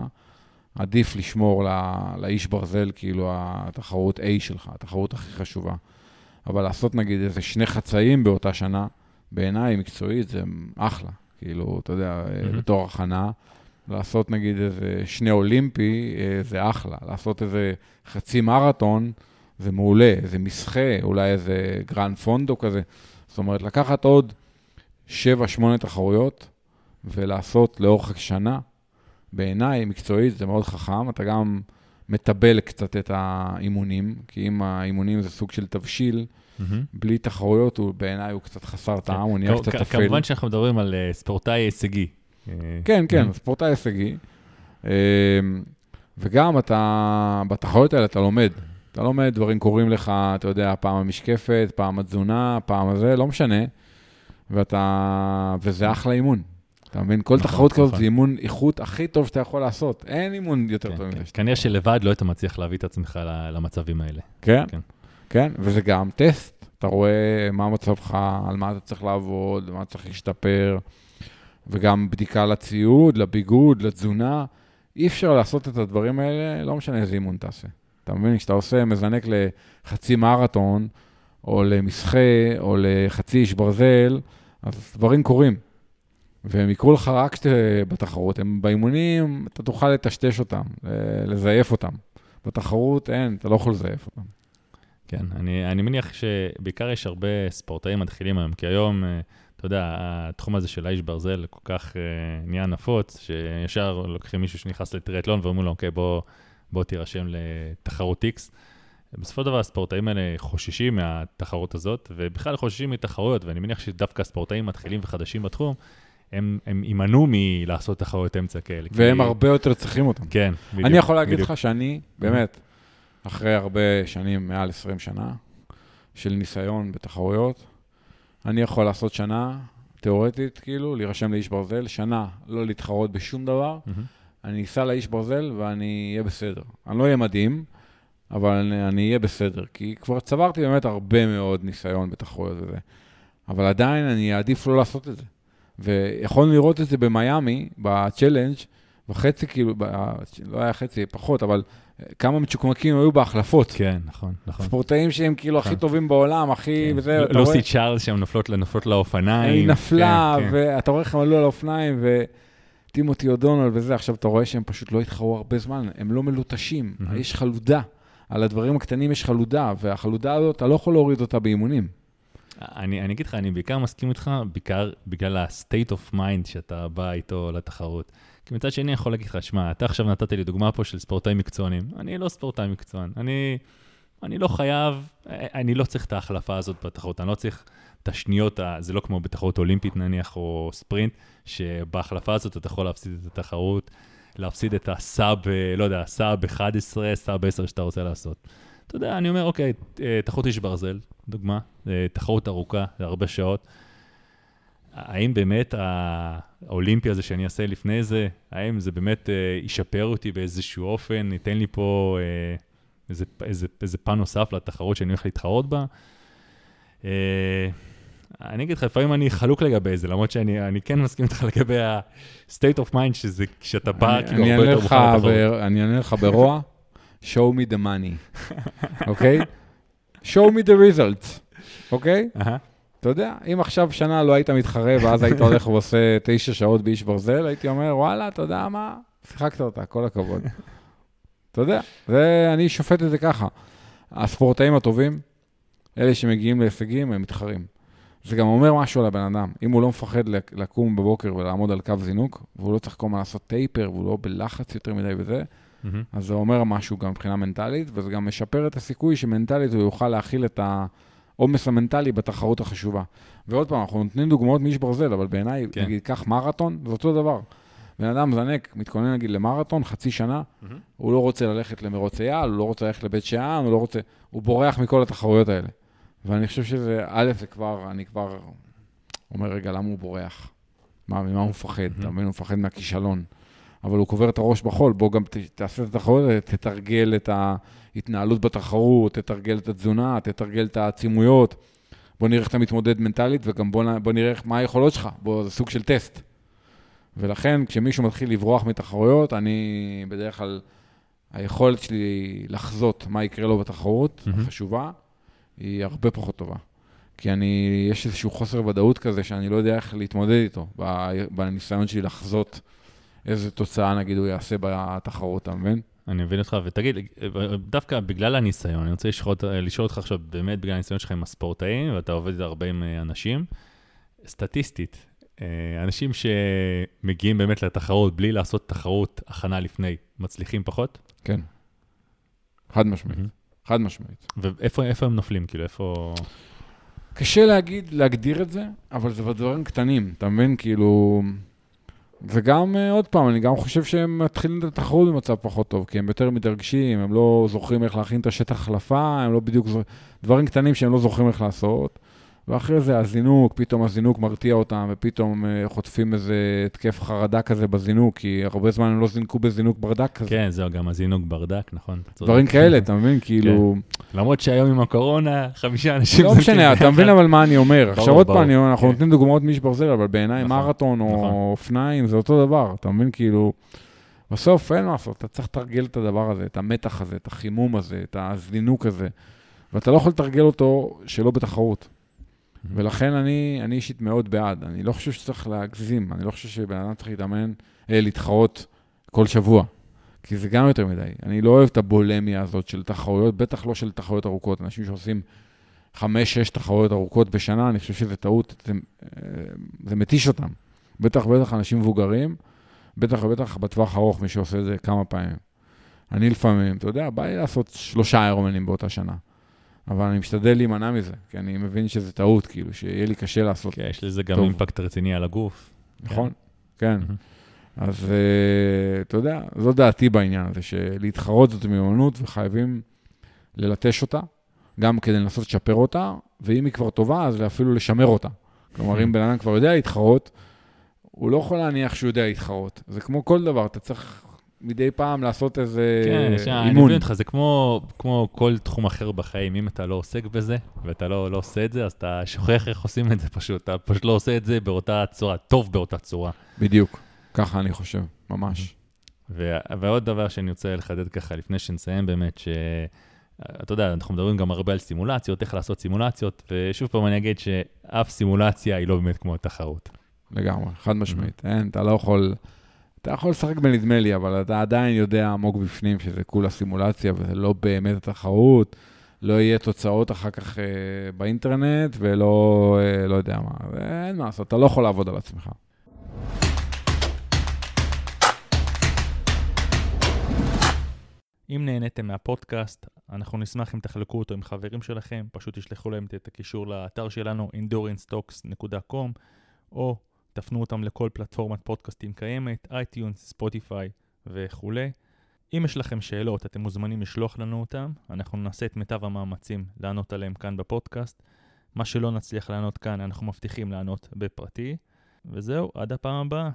עדיף לשמור לא, לאיש ברזל, כאילו, התחרות A שלך, התחרות הכי חשובה. אבל לעשות נגיד איזה שני חצאים באותה שנה, בעיניי, מקצועית, זה אחלה. כאילו, אתה יודע, mm-hmm. בתור הכנה, לעשות נגיד איזה שני אולימפי, אה, זה אחלה. לעשות איזה חצי מרתון, זה מעולה. איזה מסע, אולי איזה גרנד פונדו כזה. זאת אומרת, לקחת עוד 7-8 תחרויות ולעשות לאורך שנה, בעיניי, מקצועית, זה מאוד חכם. אתה גם מתבל קצת את האימונים, כי אם האימונים זה סוג של תבשיל, mm-hmm. בלי תחרויות, הוא, בעיניי הוא קצת חסר כן. טעם, הוא נהיה קצת אפל. כמובן שאנחנו מדברים על uh, ספורטאי הישגי. כן, כן, mm-hmm. ספורטאי הישגי. Uh, וגם אתה, בתחרויות האלה אתה לומד. אתה לומד, דברים קורים לך, אתה יודע, פעם המשקפת, פעם התזונה, פעם הזה, לא משנה. ואתה, וזה אחלה אימון. אתה מבין? כל נכון, תחרות כזאת נכון. זה אימון איכות הכי טוב שאתה יכול לעשות. אין אימון יותר כן, טוב מזה. כנראה שלבד לא היית מצליח להביא את עצמך למצבים האלה. כן, כן, כן, וזה גם טסט. אתה רואה מה מצבך, על מה אתה צריך לעבוד, מה צריך להשתפר, וגם בדיקה לציוד, לביגוד, לתזונה. אי אפשר לעשות את הדברים האלה, לא משנה איזה אימון תעשה. אתה מבין? כשאתה עושה, מזנק לחצי מרתון, או למסחה, או לחצי איש ברזל, אז דברים קורים. והם יקרו לך רק בתחרות. הם באימונים, אתה תוכל לטשטש אותם, לזייף אותם. בתחרות אין, אתה לא יכול לזייף אותם. כן, אני, אני מניח שבעיקר יש הרבה ספורטאים מתחילים היום, כי היום, אה, אתה יודע, התחום הזה של האיש ברזל כל כך uh, נהיה נפוץ, שישר לוקחים מישהו שנכנס לטריאטלון ואומרים לו, אוקיי, בוא, בוא תירשם לתחרות X. בסופו של דבר הספורטאים האלה חוששים מהתחרות הזאת, ובכלל חוששים מתחרויות, ואני מניח שדווקא הספורטאים מתחילים וחדשים בתחום, הם, הם יימנעו מלעשות תחרויות אמצע כאלה. והם כי... הרבה יותר צריכים אותם. כן, בדיוק. אני יכול להגיד בדיוק. לך שאני, באמת, אחרי הרבה שנים, מעל 20 שנה, של ניסיון בתחרויות, אני יכול לעשות שנה, תיאורטית, כאילו, להירשם לאיש ברזל, שנה לא להתחרות בשום דבר, mm-hmm. אני אסע לאיש ברזל ואני אהיה בסדר. אני לא אהיה מדהים, אבל אני, אני אהיה בסדר, כי כבר צברתי באמת הרבה מאוד ניסיון בתחרויות וזה. אבל עדיין אני אעדיף לא לעשות את זה. ויכולנו לראות את זה במיאמי, בצ'לנג', וחצי, כאילו, ב... לא היה חצי, פחות, אבל כמה מצ'וקמקים היו בהחלפות. כן, נכון, נכון. ספורטאים שהם כאילו הכי נכון. טובים בעולם, הכי... כן. וזה, לוסי צ'ארלס שהן נופלות, נופלות לאופניים. היא נפלה, כן, כן. ואתה רואה איך הם עלו על האופניים, וטימותי אודונל וזה, עכשיו אתה רואה שהם פשוט לא התחרו הרבה זמן, הם לא מלוטשים, יש חלודה. על הדברים הקטנים יש חלודה, והחלודה הזאת, אתה לא יכול להוריד אותה באימונים. אני, אני אגיד לך, אני בעיקר מסכים איתך, בעיקר בגלל ה-state of mind שאתה בא איתו לתחרות. כי מצד שני, אני יכול להגיד לך, שמע, אתה עכשיו נתת לי דוגמה פה של ספורטאים מקצוענים. אני לא ספורטאי מקצוען. אני, אני לא חייב, אני לא צריך את ההחלפה הזאת בתחרות. אני לא צריך את השניות, זה לא כמו בתחרות אולימפית נניח, או ספרינט, שבהחלפה הזאת אתה יכול להפסיד את התחרות, להפסיד את הסאב, לא יודע, סאב 11, סאב 10 שאתה רוצה לעשות. אתה יודע, אני אומר, אוקיי, אה, תחרות איש ברזל, דוגמה, אה, תחרות ארוכה, זה הרבה שעות. האם באמת האולימפי הזה שאני אעשה לפני זה, האם זה באמת אה, ישפר אותי באיזשהו אופן, ייתן לי פה אה, איזה, איזה, איזה פן נוסף לתחרות שאני הולך להתחרות בה? אה, אני אגיד לך, לפעמים אני חלוק לגבי זה, למרות שאני כן מסכים איתך לגבי ה-state of mind, שזה כשאתה בא, כאילו הרבה יותר מוכן לתחרות. אני אענה לך ברוע, show me the money, אוקיי? show me the results, אוקיי? אתה יודע, אם עכשיו שנה לא היית מתחרה ואז היית הולך ועושה תשע שעות באיש ברזל, הייתי אומר, וואלה, אתה יודע מה? שיחקת אותה, כל הכבוד. אתה יודע, ואני שופט את זה ככה. הספורטאים הטובים, אלה שמגיעים להישגים, הם מתחרים. זה גם אומר משהו על הבן אדם. אם הוא לא מפחד לקום בבוקר ולעמוד על קו זינוק, והוא לא צריך כל הזמן לעשות טייפר, והוא לא בלחץ יותר מדי וזה, mm-hmm. אז זה אומר משהו גם מבחינה מנטלית, וזה גם משפר את הסיכוי שמנטלית הוא יוכל להכיל את העומס המנטלי בתחרות החשובה. ועוד פעם, אנחנו נותנים דוגמאות מאיש ברזל, אבל בעיניי, כן. נגיד, קח מרתון, זה אותו דבר. בן אדם מזנק, מתכונן נגיד למרתון, חצי שנה, mm-hmm. הוא לא רוצה ללכת למרוץ אייל, הוא לא רוצה ללכת לבית שאן, הוא לא רוצה... הוא בורח מכל התחרויות האלה. ואני חושב שזה, א', זה כבר, אני כבר אומר, רגע, למה הוא בורח? מה, ממה הוא מפחד? אתה מבין? הוא מפחד מהכישלון. אבל הוא קובר את הראש בחול, בוא גם ת, תעשה את התחרות, תתרגל את ההתנהלות בתחרות, תתרגל את התזונה, תתרגל את העצימויות. בוא נראה איך אתה מתמודד מנטלית, וגם בוא, בוא נראה מה היכולות שלך. בוא, זה סוג של טסט. ולכן, כשמישהו מתחיל לברוח מתחרויות, אני בדרך כלל, היכולת שלי לחזות מה יקרה לו בתחרות, מהמם. חשובה, היא הרבה פחות טובה. כי אני, יש איזשהו חוסר ודאות כזה שאני לא יודע איך להתמודד איתו, בניסיון שלי לחזות איזה תוצאה, נגיד, הוא יעשה בתחרות, אתה מבין? אני מבין אותך, ותגיד, דווקא בגלל הניסיון, אני רוצה לשאול, לשאול אותך עכשיו, באמת בגלל הניסיון שלך עם הספורטאים, ואתה עובד הרבה עם אה, אנשים, סטטיסטית, אנשים שמגיעים באמת לתחרות בלי לעשות תחרות הכנה לפני, מצליחים פחות? כן. חד משמעית, חד משמעית. ואיפה איפה הם נופלים? כאילו, איפה... קשה להגיד, להגדיר את זה, אבל זה בדברים קטנים, אתה מבין? כאילו... וגם, אה, עוד פעם, אני גם חושב שהם מתחילים את התחרות במצב פחות טוב, כי הם יותר מתרגשים, הם לא זוכרים איך להכין את השטח החלפה, הם לא בדיוק... זו- דברים קטנים שהם לא זוכרים איך לעשות. ואחרי זה הזינוק, פתאום הזינוק מרתיע אותם, ופתאום אה, חוטפים איזה התקף חרדה כזה בזינוק, כי הרבה זמן הם לא זינקו בזינוק ברדק כזה. כן, זהו, גם הזינוק ברדק, נכון? דברים כאלה, אתה מבין? כאילו... למרות שהיום עם הקורונה, חמישה אנשים... לא משנה, אתה. מבין אבל מה אני אומר. עכשיו עוד. פעם, אנחנו כן. נותנים דוגמאות מאיש ברזל, אבל בעיניי נכון, מרתון נכון. או אופניים זה אותו דבר, אתה מבין? כאילו, בסוף אין מה לעשות, אתה צריך לתרגל את הדבר הזה, את המתח הזה, את החימום הזה, את הזינוק הזה, ואתה לא יכול לתרגל אותו שלא בתחרות. ולכן אני, אני אישית מאוד בעד. אני לא חושב שצריך להגזים, אני לא חושב שבן אדם צריך להתאמן, אה, להתחרות כל שבוע, כי זה גם יותר מדי. אני לא אוהב את הבולמיה הזאת של תחרויות, בטח לא של תחרויות ארוכות. אנשים שעושים חמש, שש תחרויות ארוכות בשנה, אני חושב שזה טעות, זה, אה, זה מתיש אותם. בטח ובטח אנשים מבוגרים, בטח ובטח בטווח ארוך, מי שעושה את זה כמה פעמים. אני לפעמים, אתה יודע, בא לי לעשות שלושה אירומנים באותה שנה. אבל אני משתדל להימנע מזה, כי אני מבין שזה טעות, כאילו, שיהיה לי קשה לעשות, כן, יש לזה גם טוב. אימפקט רציני על הגוף. נכון? כן. מהמם. אז אה, אתה יודע, זו דעתי בעניין הזה, שלהתחרות זאת מיומנות וחייבים ללטש אותה, גם כדי לנסות לשפר אותה, ואם היא כבר טובה, אז אפילו לשמר אותה. כלומר, אם בן אדם כבר יודע להתחרות, הוא לא יכול להניח שהוא יודע להתחרות. זה כמו כל דבר, אתה צריך מדי פעם לעשות איזה כן, שנייה, אני אימון. מבין אותך, זה כמו, כמו כל תחום אחר בחיים, אם אתה לא עוסק בזה, ואתה לא, לא עושה את זה, אז אתה שוכח איך עושים את זה פשוט, אתה פשוט לא עושה את זה באותה צורה, טוב באותה צורה. בדיוק, ככה אני חושב, ממש. ו- ועוד דבר שאני רוצה לחדד ככה, לפני שנסיים באמת, ש... אתה יודע, אנחנו מדברים גם הרבה על סימולציות, איך לעשות סימולציות, ושוב פעם אני אגיד שאף סימולציה היא לא באמת כמו התחרות. לגמרי, חד משמעית. אין, אתה לא יכול... אתה יכול לשחק בנדמה לי, אבל אתה עדיין יודע עמוק בפנים שזה כולה סימולציה וזה לא באמת התחרות, לא יהיה תוצאות אחר כך אה, באינטרנט ולא, אה, לא יודע מה, אין מה לעשות, אתה לא יכול לעבוד על עצמך. אם נהניתם מהפודקאסט, אנחנו נשמח אם תחלקו אותו עם חברים שלכם, פשוט תשלחו להם את הקישור לאתר שלנו, endurancetalks.com, או תפנו אותם לכל פלטפורמת פודקאסטים קיימת, iTunes, ספוטיפיי וכולי. אם יש לכם שאלות, אתם מוזמנים לשלוח לנו אותם, אנחנו נעשה את מיטב המאמצים לענות עליהם כאן בפודקאסט. מה שלא נצליח לענות כאן, אנחנו מבטיחים לענות בפרטי. וזהו, עד הפעם הבאה.